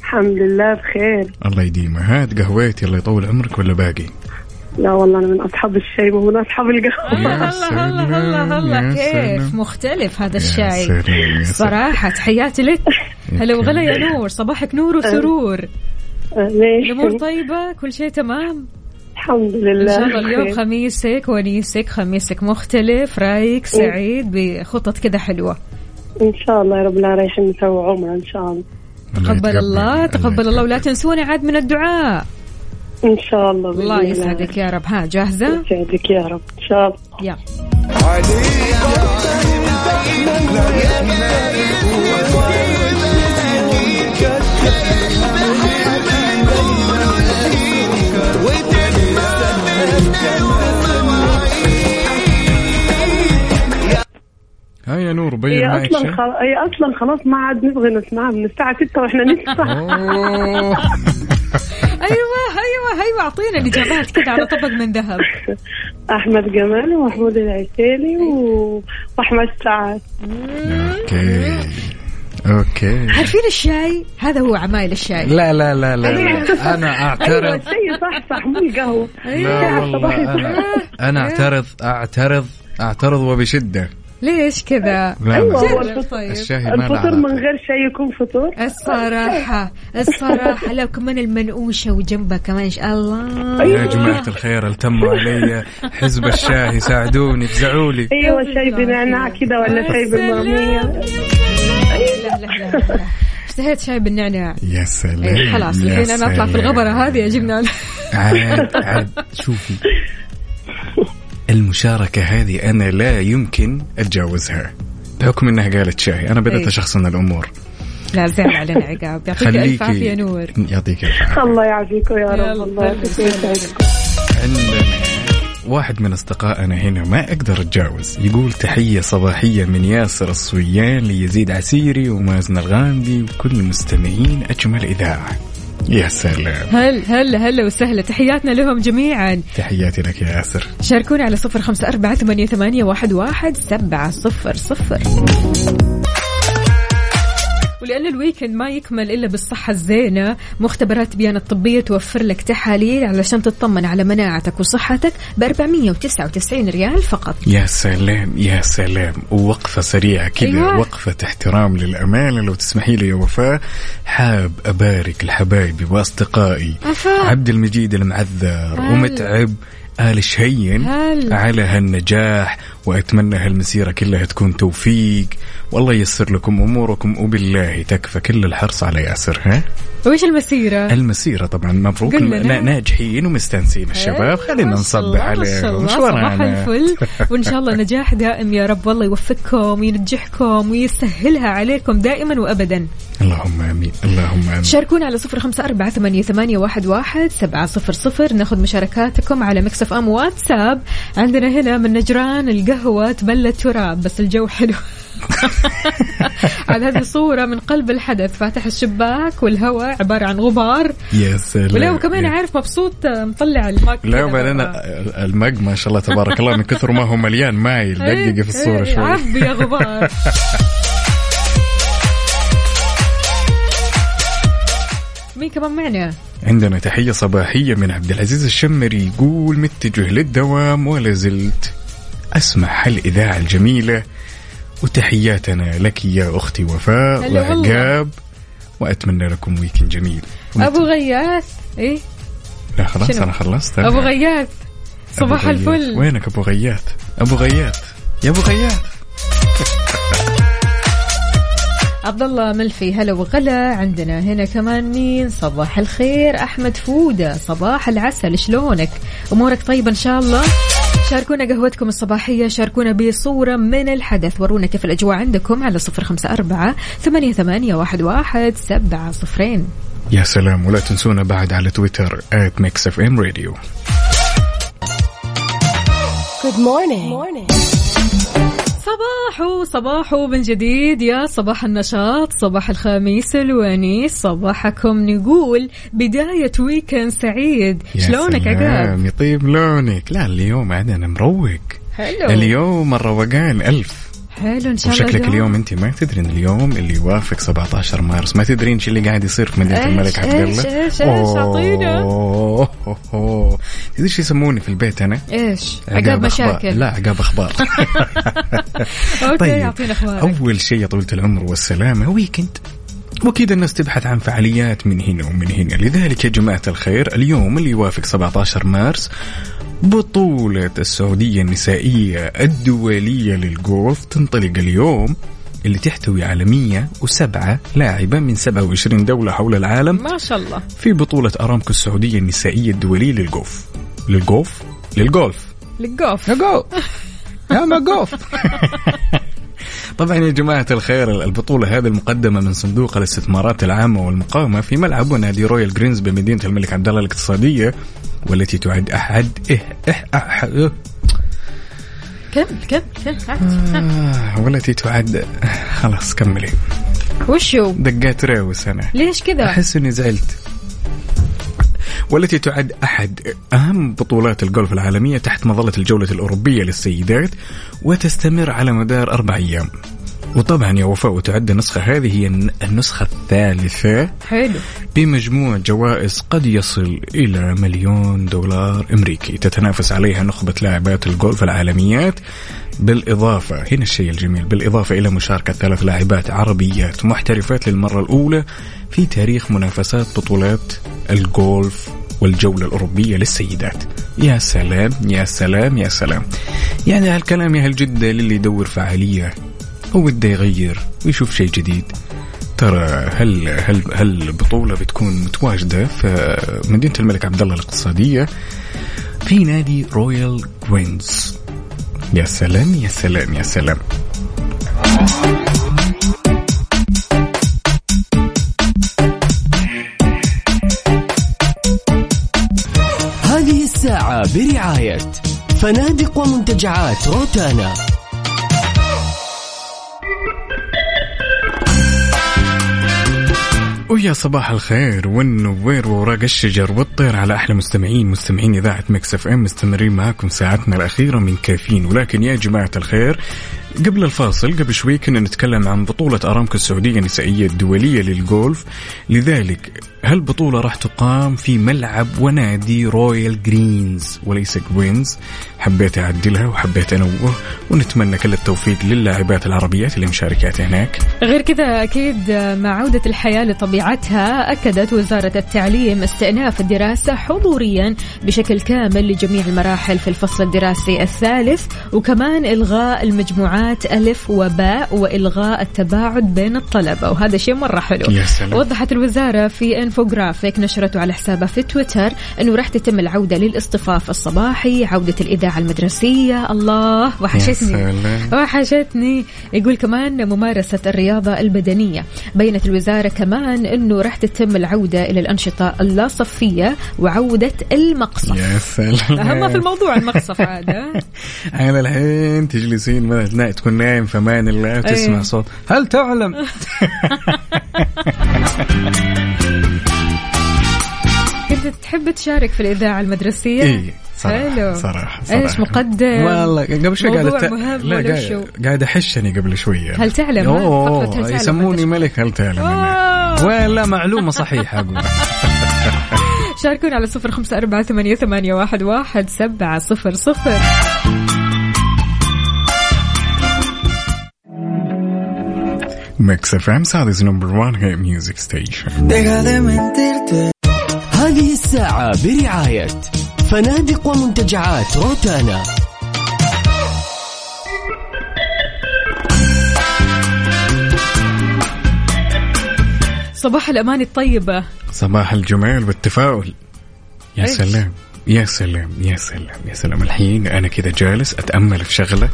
الحمد لله بخير. الله يديمها هات قهويتي الله يطول عمرك ولا باقي؟ لا والله أنا من أصحاب الشاي ومن أصحاب القهوة. [laughs] الله الله يا الله كيف؟ سلام. مختلف هذا الشاي. صراحة تحياتي لك. [laughs] هلا وغلا يا نور. صباحك نور وسرور. الأمور ليش طيبة؟ كل شيء تمام؟ الحمد إن لله شاء الله اليوم. خميسك ونيسك خميسك مختلف. رايق سعيد بخطط كذا حلوة. إن شاء الله يا رب لا رايحين نسوي عمرة إن شاء الله. تقبل. الله تقبل الله ولا تنسوني عاد من الدعاء. إن شاء الله بإذن الله يسعدك يا رب. ها جاهزة؟ يسعدك يا رب. إن شاء الله. يلا. ها يا نور بين هي أصلا. هي أصلا خلاص ما عاد نبغي نسمعها من الساعة 6 وإحنا نسمع. أيوه أيوه أعطينا الإجابات كذا على طبق من ذهب. [laughs] أحمد جمال ومحمود العسيلي و... وأحمد سعد. أوكي. أوكي. عارفين الشاي؟ هذا هو عمايل الشاي. لا لا لا لا, لا. أنا أيوه. أعترض. الشيء صح صح مو القهوة. لا والله. أنا أنا أعترض أعترض أعترض وبشدة. ليش كذا؟ لا أيوة، لا. هو طيب الشاي الفطور من. غير شيء يكون فطور؟ الصراحة الصراحة لو كمان المنقوشة وجنبها كمان الله. يا جماعة الخير التموا علي. حزب الشاي ساعدوني افزعوا لي. أيوه شاي بنعناع كذا ولا شاي بالمرمية. لا لا لا لا اشتهيت شاي بالنعناع. يا سلام إيه، خلاص الحين أنا أطلع في سلام. الغبرة هذه اجيبنا عاد عاد شوفي. المشاركة هذه أنا لا يمكن أتجاوزها. بحكم أنها قالت شاي أنا بدأت إيه. أشخصن الأمور. لا زين علينا عقاب. يعطيك ألف عافية نور. يعطيك ألف الله يعافيكم يا رب. الله عندنا واحد من أصدقائنا هنا ما أقدر أتجاوز. يقول تحية صباحية من ياسر الصويان ليزيد عسيري ومازن الغامدي وكل المستمعين. أجمل إذاعة. يا سلام. هل هلا هلا وسهلا. تحياتنا لهم جميعا. تحياتي لك يا ياسر. شاركونا على صفر خمسة أربعة ثمانية, ثمانية واحد, واحد سبعة صفر صفر. ولأن ال weekend ما يكمل إلا بالصحة الزينة مختبرات تبيان الطبية توفر لك تحاليل علشان تطمن على مناعتك وصحتك ب 499 ريال فقط يا سلام يا سلام ووقفة سريعة كذا أيوة. وقفة احترام للأمانة لو تسمحي لي يا وفاء حاب أبارك لحبايبي وأصدقائي أفا. عبد المجيد المعذر هلا. ومتعب آل شهين. على هالنجاح وأتمنى هالمسيرة كلها تكون توفيق والله ييسر لكم أموركم وبالله تكفى كل الحرص على ياسر ها؟ وإيش المسيرة؟ المسيرة طبعا مبروك نعم. ناجحين ومستانسين الشباب. خلينا نصبح عليهم. صباح؟ الفل. وإن شاء الله نجاح دائم يا رب والله يوفقكم وينجحكم ويسهلها عليكم دائما وابدا. اللهم آمين اللهم آمين. شاركونا على صفر خمسة أربعة ثمانية, ثمانية واحد, واحد سبعة صفر صفر. ناخذ مشاركاتكم على ميكس اف ام واتساب. عندنا هنا من نجران القهوة تبلع تراب بس الجو حلو. [laughs] على هذه صورة من قلب الحدث فاتح الشباك والهواء عبارة عن غبار يا سلام ولا وكمان يا- عارف مبسوط مطلع ال mug لا وبعدين برا. ال mug ما شاء الله تبارك الله من كثر ما هو مليان مايل [laughs] دققي في الصورة إيه، شوي عبي يا غبار [laughs] مين كمان معنا؟ عندنا تحية صباحية من عبد العزيز الشمري يقول متجه للدوام ولا زلت أسمع هالإذاعة الجميلة وتحياتنا لك يا أختي وفاء. وعقاب وأتمنى لكم ويكند جميل. أبو غياث. إيه؟ لا خلاص شنو؟ أنا خلصت. أبو غياث. أبو صباح. الفل. وينك أبو غياث؟ أبو غياث. يا أبو غياث. [laughs] عبد الله ملفي هلا وغلا عندنا هنا كمان مين؟ صباح الخير أحمد فودة. صباح العسل شلونك؟ أمورك طيبة إن شاء الله؟ شاركونا قهوتكم الصباحية شاركونا بصورة من الحدث. ورونا كيف الأجواء عندكم على صفر خمسة أربعة ثمانية, ثمانية واحد, واحد سبعة صفرين. يا سلام ولا تنسونا بعد على تويتر at ميكس اف ام راديو صباحو صباحو من جديد يا صباح النشاط صباح الخميس الونيس صباحكم نقول بداية ويكند سعيد. شلونك عقاب؟ يطيب لونك. لا اليوم عاد أنا مروق. حلو. اليوم الروقان ألف. حلو إن شاء الله وشكلك دوم. اليوم أنت ما تدرين اليوم اللي يوافق 17 مارس. ما تدرين شو اللي قاعد يصير في مدينة الملك عبد الله. أوه، أوه، أوه. تدري شو يسموني في البيت أنا؟ إيش؟ عقاب. مشاكل. لا عقاب أخبار. [laughs] okay طيب اعطينا أخبارك. أول شيء يا طويلة العمر والسلامة weekend وأكيد الناس تبحث عن فعاليات من هنا ومن هنا. لذلك يا جماعة الخير اليوم اللي يوافق 17 مارس بطولة السعودية النسائية الدولية للجولف تنطلق اليوم اللي تحتوي على 107 لاعبة من 27 دولة حول العالم ما شاء الله. في بطولة أرامكو السعودية النسائية الدولية للجولف للجولف للجولف للقوف جو [laughs] يا ما [laughs] طبعا يا جماعة الخير البطولة هذه المقدمة من صندوق الاستثمارات العامة والمقامة في ملعب نادي Royal Greens بمدينة الملك عبد الله الاقتصادية والتي تعد أحد إيه إيه أحد كم كم كم عاد. آه والتي تعد خلاص كملي. وشو؟ دقات راوس أنا ليش كذا؟ أحس إني زعلت. والتي تعد أحد أهم بطولات الجولف العالمية تحت مظلة الجولة الأوروبية للسيدات وتستمر على مدار أربع أيام. وطبعا يا وفاء وتعد النسخة هذه هي الن- النسخة الثالثة حلو. بمجموع جوائز قد يصل إلى مليون دولار أمريكي. تتنافس عليها نخبة لاعبات الجولف العالميات. بالإضافة هنا الشيء الجميل بالإضافة إلى مشاركة ثلاث لاعبات عربيات محترفات للمرة الأولى في تاريخ منافسات بطولات الجولف والجولة الأوروبية للسيدات. يا سلام يا سلام يا سلام. يعني هالكلام يا أهل جدة للي يدور فعالية وبده يغير ويشوف شيء جديد. ترى هل هل هل البطولة بتكون متواجدة في مدينة الملك عبد الله الاقتصادية؟ في نادي رويال جوينز يا سلام يا سلام يا سلام. برعاية فنادق ومنتجعات روتانا. ويا صباح الخير والنوير ووراق الشجر والطير على أحلى مستمعين مستمعين إذاعة Mix FM مستمرين معكم ساعتنا الأخيرة من كافيين. ولكن يا جماعة الخير قبل الفاصل قبل شوي كنا نتكلم عن بطولة أرامكو السعودية النسائية الدولية للجولف لذلك هالبطولة راح تقام في ملعب ونادي Royal Greens وليس جوينز؟ حبيت أعدلها وحبيت أنوه ونتمنى كل التوفيق للاعبات العربيات اللي مشاركات هناك. غير كذا أكيد مع عودة الحياة لطبيعتها أكدت وزارة التعليم استئناف الدراسة حضوريا بشكل كامل لجميع المراحل في الفصل الدراسي الثالث وكمان إلغاء المجموعات ألف وباء وإلغاء التباعد بين الطلبة. وهذا شيء مرة حلو. يا سلام. وضحت الوزارة في إنفوجرافيك نشرته على حسابها في تويتر أنه راح تتم العودة للاصطفاف الصباحي عودة الإذاعة المدرسية. الله وحشتني. وحشتني. يقول كمان ممارسة الرياضة البدنية. بينت الوزارة كمان أنه راح تتم العودة إلى الأنشطة اللا صفية وعودة المقصف. يا سلام. أهم في الموضوع المقصف ها؟ [laughs] على الحين تجلسين مثلا تكون نايم في أمان الله وتسمع أيه. صوت هل تعلم [laughs] كنت تحب تشارك في الإذاعة المدرسية؟ اي صراحة حلو. صراحة, صراحة إيش مقدم؟ والله قبل شوي قاعد لا قاعد, أحشني قبل شوية هل تعلم؟ أوه هل تعلم يسموني أنت؟ ملك هل تعلم. ولا معلومة صحيحة أقول [laughs] شاركونا على صفر خمسة أربعة ثمانية, ثمانية واحد, واحد سبعة صفر صفر Mix FM Saudi's number 1 hit music station هذه الساعة برعاية فنادق ومنتجعات روتانا. صباح الأمان الطيبة. صباح الجمال والتفاؤل. يا إيش؟ سلام. يا سلام. يا سلام. يا سلام. الحين أنا كذا جالس أتأمل في شغلة.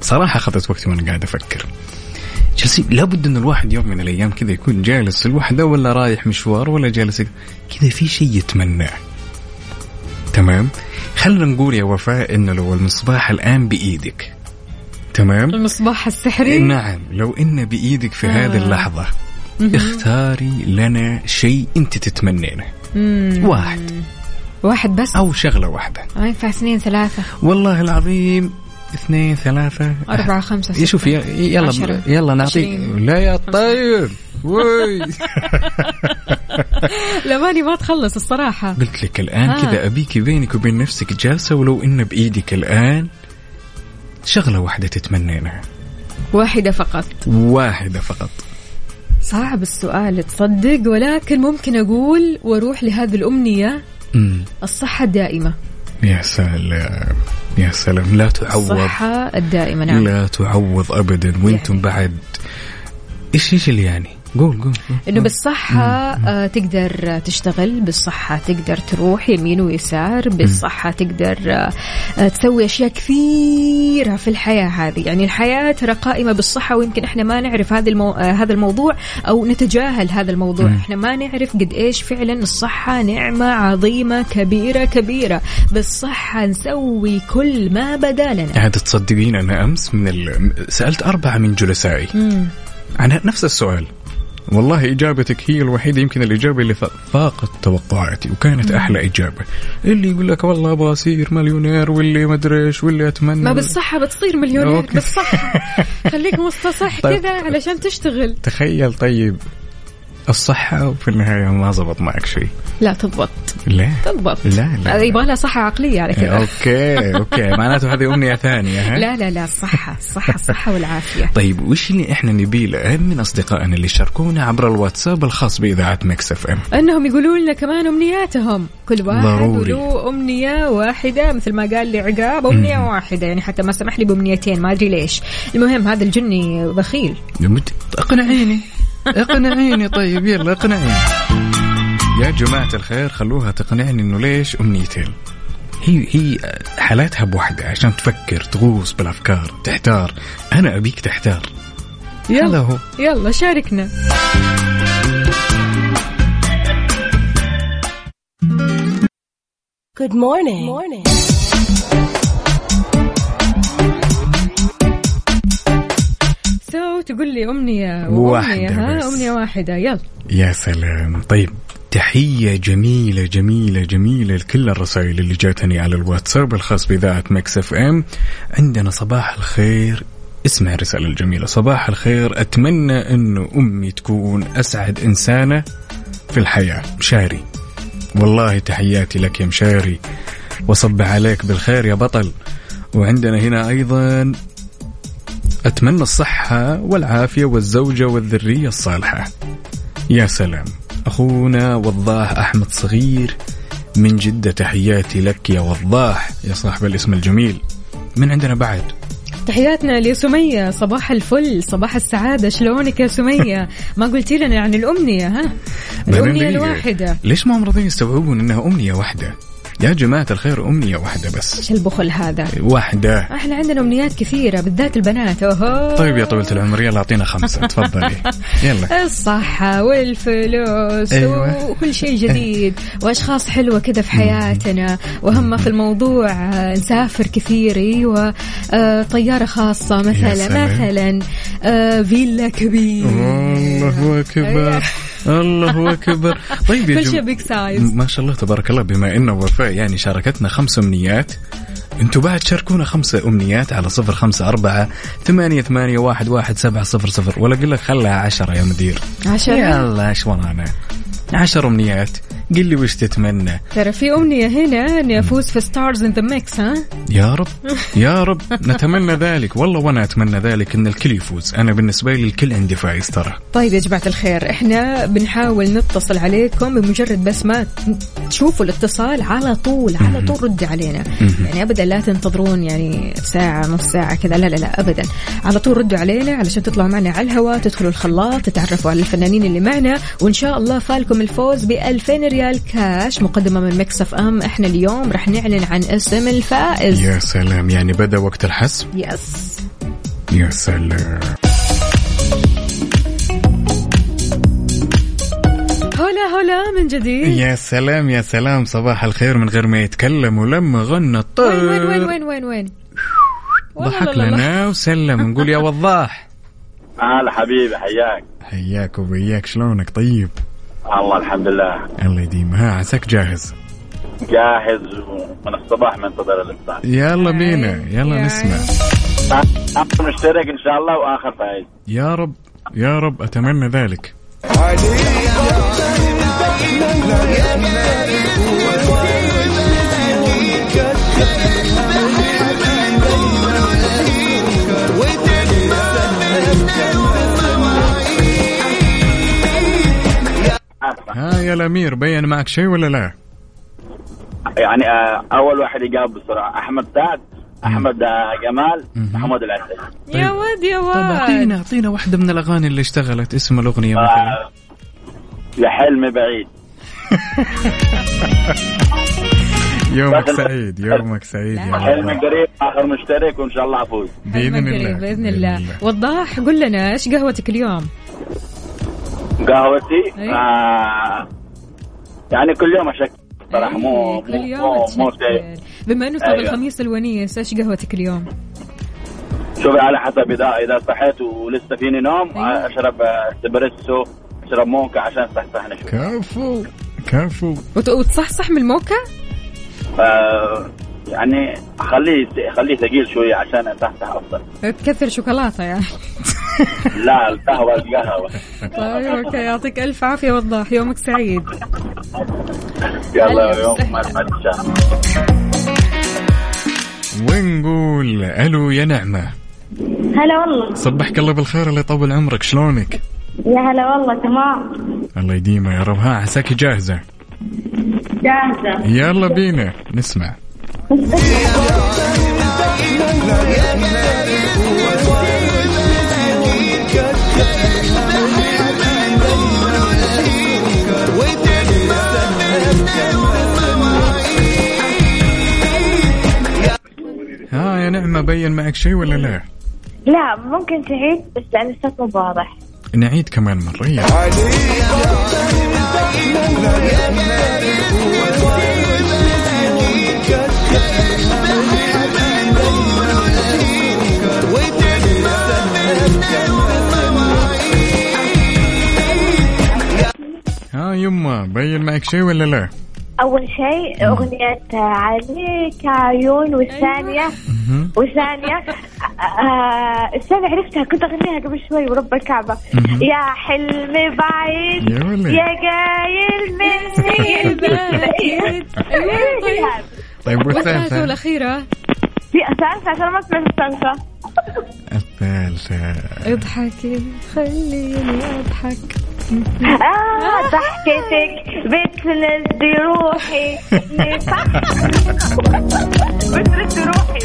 صراحة أخذت وقتي وأنا قاعد أفكر. جالسين لابد إن الواحد يوم من الأيام كذا يكون جالس الوحده ولا رايح مشوار ولا جالس كذا في شيء يتمناه تمام؟ خلينا نقول يا وفاء انه لو المصباح الآن بإيدك تمام؟ المصباح السحري؟ نعم لو إن بإيدك في هذه اللحظة اختاري لنا شيء أنت تتمنينه. مم. واحد. واحد بس؟ أو شغلة واحدة. ما ينفع اثنين ثلاثة. والله العظيم اثنين ثلاثة أربعة خمسة شوف ستة، يا- يلا عشرة، يلا نعطي عشرين. لا يا طيب. وي. [laughs] الأماني ما تخلص الصراحة. قلت لك الآن آه. كذا أبيك بينك وبين نفسك جالسة ولو انه بإيدك الآن شغلة واحدة تتمنينها واحدة فقط. واحدة فقط. صعب السؤال تصدق؟ ولكن ممكن أقول وأروح لهذه الأمنية الصحة الدائمة. يا سلام. يا سلام لا تعوض. الصحة الدائمة نعم. لا تعوض ابدا وأنتم بعد. إيش إيش اللي يعني؟ قول قول. إنه بالصحة آه تقدر تشتغل بالصحة تقدر تروح يمين ويسار بالصحة تقدر آه تسوي أشياء كثيرة في الحياة هذه. يعني الحياة ترى قائمة بالصحة ويمكن إحنا ما نعرف هذا المو... آه هذا الموضوع أو نتجاهل هذا الموضوع. مم. إحنا ما نعرف قد إيش فعلا الصحة نعمة عظيمة كبيرة كبيرة. بالصحة نسوي كل ما بدا لنا. عاد تصدقين أنا أمس من ال... سألت أربعة من جلسائي. مم. عن نفس السؤال. والله إجابتك هي الوحيدة يمكن الإجابة اللي فاقت توقعاتي وكانت أحلى إجابة اللي يقول لك والله أبغى اصير مليونير واللي ما أدري إيش واللي اتمنى ما بالصحة بتصير مليونير okay. بالصحة خليك مستصح [laughs] طيب. كذا علشان تشتغل تخيل طيب الصحة وفي النهاية ما زبط معك شيء. لا تضبط. لا. تضبط. لا لا يبغى لها صحة عقلية على كذا. okay okay. [laughs] معناته هذه أمنية ثانية ها؟ لا لا لا. الصحة الصحة الصحة والعافية. طيب وش اللي إحنا نبيه الان من أصدقائنا اللي شاركونا عبر الواتساب الخاص بإذاعة Mix FM؟ أنهم يقولوا لنا كمان أمنياتهم. كل واحد ضروري. وله أمنية واحدة مثل ما قال لي عقاب أمنية واحدة. يعني حتى ما سمح لي بأمنيتين ما أدري ليش. المهم هذا الجني بخيل. اقنعيني اقنعيني طيب يلا اقنعيني. يا جماعة الخير خلوها تقنعني إنه ليش امنيتين هي هي حالاتها بوحدة عشان تفكر تغوص بالأفكار تحتار. أنا أبيك تحتار. يلا هو. يلا شاركنا. Good morning. morning. تقول لي أمنية واحدة ها؟ بس. أمنية واحدة. يلا. يا سلام. طيب تحية جميلة جميلة جميلة لكل الرسائل اللي جاتني على الواتساب الخاص بإذاعة Mix FM. عندنا صباح الخير. اسمع الرسالة الجميلة. صباح الخير. أتمنى أنه أمي تكون أسعد إنسانة في الحياة. مشاري. والله تحياتي لك يا مشاري. وصب عليك بالخير يا بطل. وعندنا هنا أيضا أتمنى الصحة والعافية والزوجة والذرية الصالحة. يا سلام. أخونا وضاح أحمد صغير من جدة تحياتي لك يا وضاح يا صاحب الاسم الجميل. من عندنا بعد؟ تحياتنا لسمية صباح الفل صباح السعادة. شلونك يا سمية؟ [laughs] ما قلتي لنا عن الأمنية ها؟ الأمنية الواحدة. ليش ما هم راضيين يستوعبون إنها أمنية واحدة؟ يا جماعة الخير امنيه واحدة بس. إيش البخل هذا؟ واحدة إحنا عندنا أمنيات كثيرة بالذات البنات أوهو. طيب يا طويلة العمر يلا أعطينا خمسة. [laughs] تفضلي. يلا. الصحة والفلوس أيوة. وكل شيء جديد وأشخاص حلوة كذا في حياتنا وهم في الموضوع آه، نسافر كثير أيوة. آه، طيارة خاصة مثلا. مثلا آه، فيلا كبير الله أكبر. الله أكبر. طيب يا كل شيء جماعة سايز ما شاء الله تبارك الله بما انه وفاء يعني شاركتنا خمس أمنيات أنتوا بعد شاركونا خمسة أمنيات على صفر خمسة أربعة ثمانية ثمانية واحد واحد سبعة صفر صفر. ولا أقول لك خلها عشرة يا مدير. عشرة؟ يلا إيش ورانا؟ عشر أمنيات. قل لي وش تتمنى؟ ترى في أمنية هنا إني أفوز في Stars in the Mix ها؟ يا رب يا رب. نتمنى ذلك. والله وأنا أتمنى ذلك إن الكل يفوز. أنا بالنسبة لي الكل عندي فايز ترى. طيب يا جماعة الخير إحنا بنحاول نتصل عليكم بمجرد بس ما تشوفوا الاتصال على طول على طول ردي علينا. يعني ابدا لا تنتظرون يعني ساعة نص ساعة كذا لا لا لا ابدا. على طول ردوا علينا علشان تطلعوا معنا على الهواء تدخلوا الخلاط تتعرفوا على الفنانين اللي معنا. وإن شاء الله فالكم الفوز ب 2000 ريال. كاش مقدمة من Mix FM إحنا اليوم راح نعلن عن اسم الفائز. يا سلام يعني بدأ وقت الحسم يس يا سلام. هلا هلا من جديد. يا سلام يا سلام. صباح الخير من غير ما يتكلم ولما غنى الطير. وين وين وين وين وين ضحك. لنا وسلم. نقول يا وضاح. هلا حبيبي حياك. حياك وبياك شلونك؟ طيب. الله الحمد لله. الله يديم. ها عساك جاهز؟ جاهز ومن الصباح منتظر الافطار يلا بينا يلا نسمع. اخر مشترك إن شاء الله وآخر فايز. يا رب يا رب أتمنى ذلك. ها يا الامير بين معك شيء ولا لا؟ يعني آه، أول واحد يجاوب بسرعة. أحمد سعد أحمد آه، جمال محمود العسل. يا ود يا طيب ود أعطينا أعطينا واحدة من الأغاني اللي اشتغلت اسم الأغنية مثلا آه، يا حلمي بعيد. [laughs] يومك سعيد يومك سعيد يا حلمي قريب آخر مشترك وإن شاء الله أفوز. بإذن الله بإذن الله. وضاح قل لنا إيش قهوتك اليوم؟ قهوتي أي. آه يعني كل يوم اشكل صراحة مو إيه، كل مو يوم مو, مو تشكل. شيء بما إنه صار أيوة. الخميس الونيس إيش قهوتك اليوم؟ شوفي على حسب اذا إذا صحيت ولسه فيني نوم أيوة. آه، أشرب إسبريسو أشرب موكا عشان صحصحني شوي كفو كفو وت- وتصحصح من الموكا؟ آه، يعني خليه خليه ثقيل شوية عشان اصحصح أفضل. تكثر شوكولاتة يعني. [laughs] لا القهوة القهوة. طيب أوكي. يعطيك ألف عافية وضاح يومك سعيد. يلا يوم ونقول ألو يا نعمة؟ هلا والله. صبحك الله بالخير الله يطول عمرك. شلونك؟ يا هلا والله تمام. الله يديمه يا رب. ها عساكي جاهزة؟ جاهزة. يلا بينا نسمع. ها يا نعمة بين معك شيء ولا لا؟ لا ممكن تعيد بس لأن الصوت مو واضح نعيد كمان مرة يلا. ها يما بين معك شيء ولا لا؟ أول شيء أغنية عليك عيون والثانية مهم. والثانية آه الثانية عرفتها كنت أغنيها قبل شوي ورب الكعبة يا حلم بعيد يا قايل مني بعيد. [laughs] طيب. والثالثة والأخيرة في الثالثة عشان ما سمعت الثالثة الثالثة اضحكي خليني أضحك. آه ضحكتك. بتنزي روحي. [laughs] بتنزي روحي.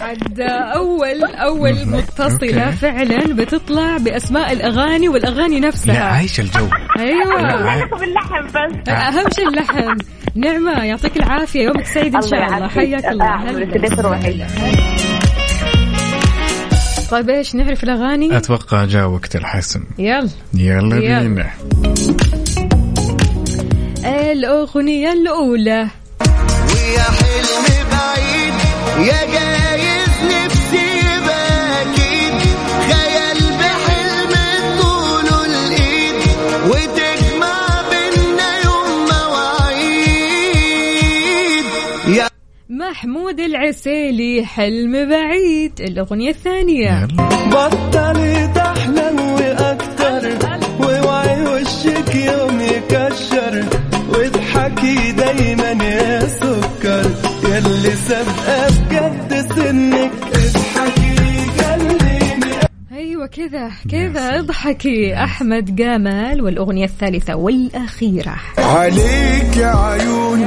عاد أول أول متصلة أوكي. فعلا بتطلع بأسماء الأغاني والأغاني لا نفسها عايش الجو. أيوة. لكم اللحن بس. أهم شيء اللحن. نعمة يعطيك العافية. يومك سعيد إن شاء الله. يعافيك. حياك الله. طيب إيش نعرف الأغاني؟ أتوقع جاء وقت الحسم. يلا. يلا يلا. بينا. الأغنية الأولى. ويا حلم بعيد يا جايز محمود العسيلي حلم بعيد الأغنية الثانية. بطلي تحلم وأكتر واوعي وشك يوم يكشر واضحك اضحكي دايما يا سكر. يلي سابقة بجد سنك. اضحكي خليني أيوه كذا كذا اضحكي. أحمد جمال والأغنية الثالثة والأخيرة. عليك يا عيون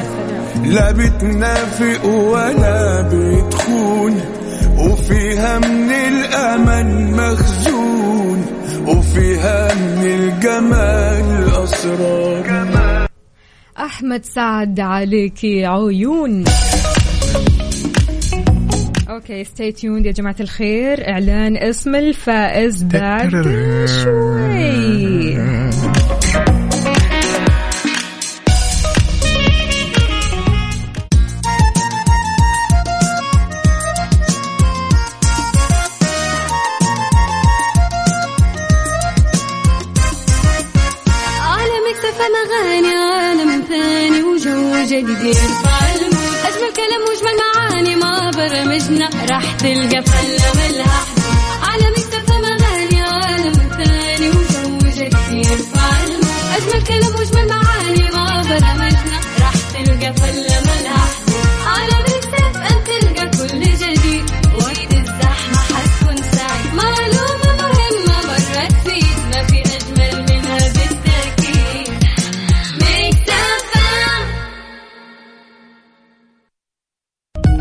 لا بتنافق ولا بتخون وفيها من الأمل مخزون وفيها من الجمال أسرار. أحمد سعد عليكي عيون. okay stay tuned يا جماعة الخير. إعلان اسم الفائز بعد شوي. جديد أجمل كلام واجمل معاني ما برمجنا راح تلقى فلة ملها.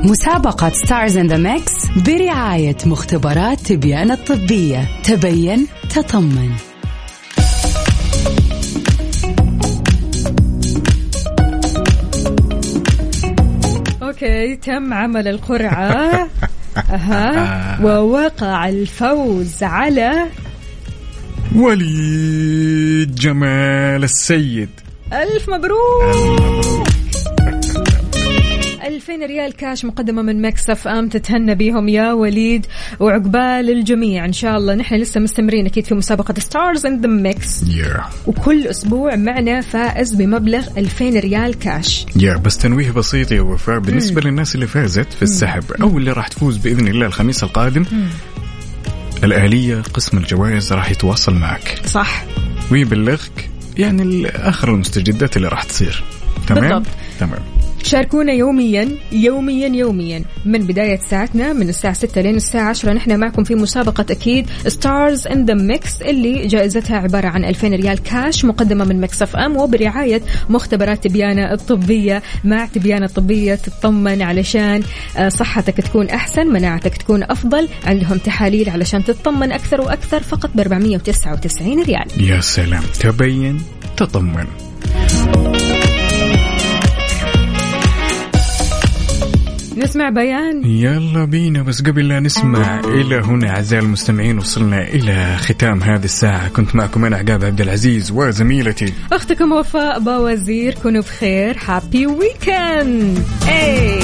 مسابقة Stars in the Mix برعاية مختبرات تبيان الطبية. تبين تطمن. okay تم عمل القرعة. [laughs] أها. ووقع الفوز على وليد جمال السيد. ألف مبروك. 2000 ريال كاش مقدمة من Mix FM تتهنى بيهم يا وليد وعقبال الجميع. إن شاء الله نحن لسه مستمرين أكيد في مسابقة Stars in the Mix وكل أسبوع معنا فائز بمبلغ 2000 ريال كاش. يا بس تنويه بسيط يا وفاء بالنسبة للناس اللي فازت في السحب أو اللي راح تفوز بإذن الله الخميس القادم الآلية قسم الجوائز راح يتواصل معك. صح. ويبلغك يعني آخر المستجدات اللي راح تصير. تمام؟ بالضبط. تمام. شاركونا يوميا يوميا يوميا من بداية ساعتنا من الساعة 6 لين الساعة 10 نحن معكم في مسابقة أكيد Stars in the Mix اللي جائزتها عبارة عن 2000 ريال كاش مقدمة من Mix FM وبرعاية مختبرات تبيانة الطبية مع تبيانة الطبية تطمن علشان آه، صحتك تكون أحسن مناعتك تكون أفضل عندهم تحاليل علشان تطمن أكثر وأكثر فقط ب 499 ريال. يا سلام تبين تطمن. نسمع بيان؟ يلا بينا بس قبل لا نسمع إلى هنا أعزائي المستمعين وصلنا إلى ختام هذه الساعة. كنت معكم أنا عقاب عبد العزيز وزميلتي. أختكم وفاء باوزير كونوا بخير. happy weekend اي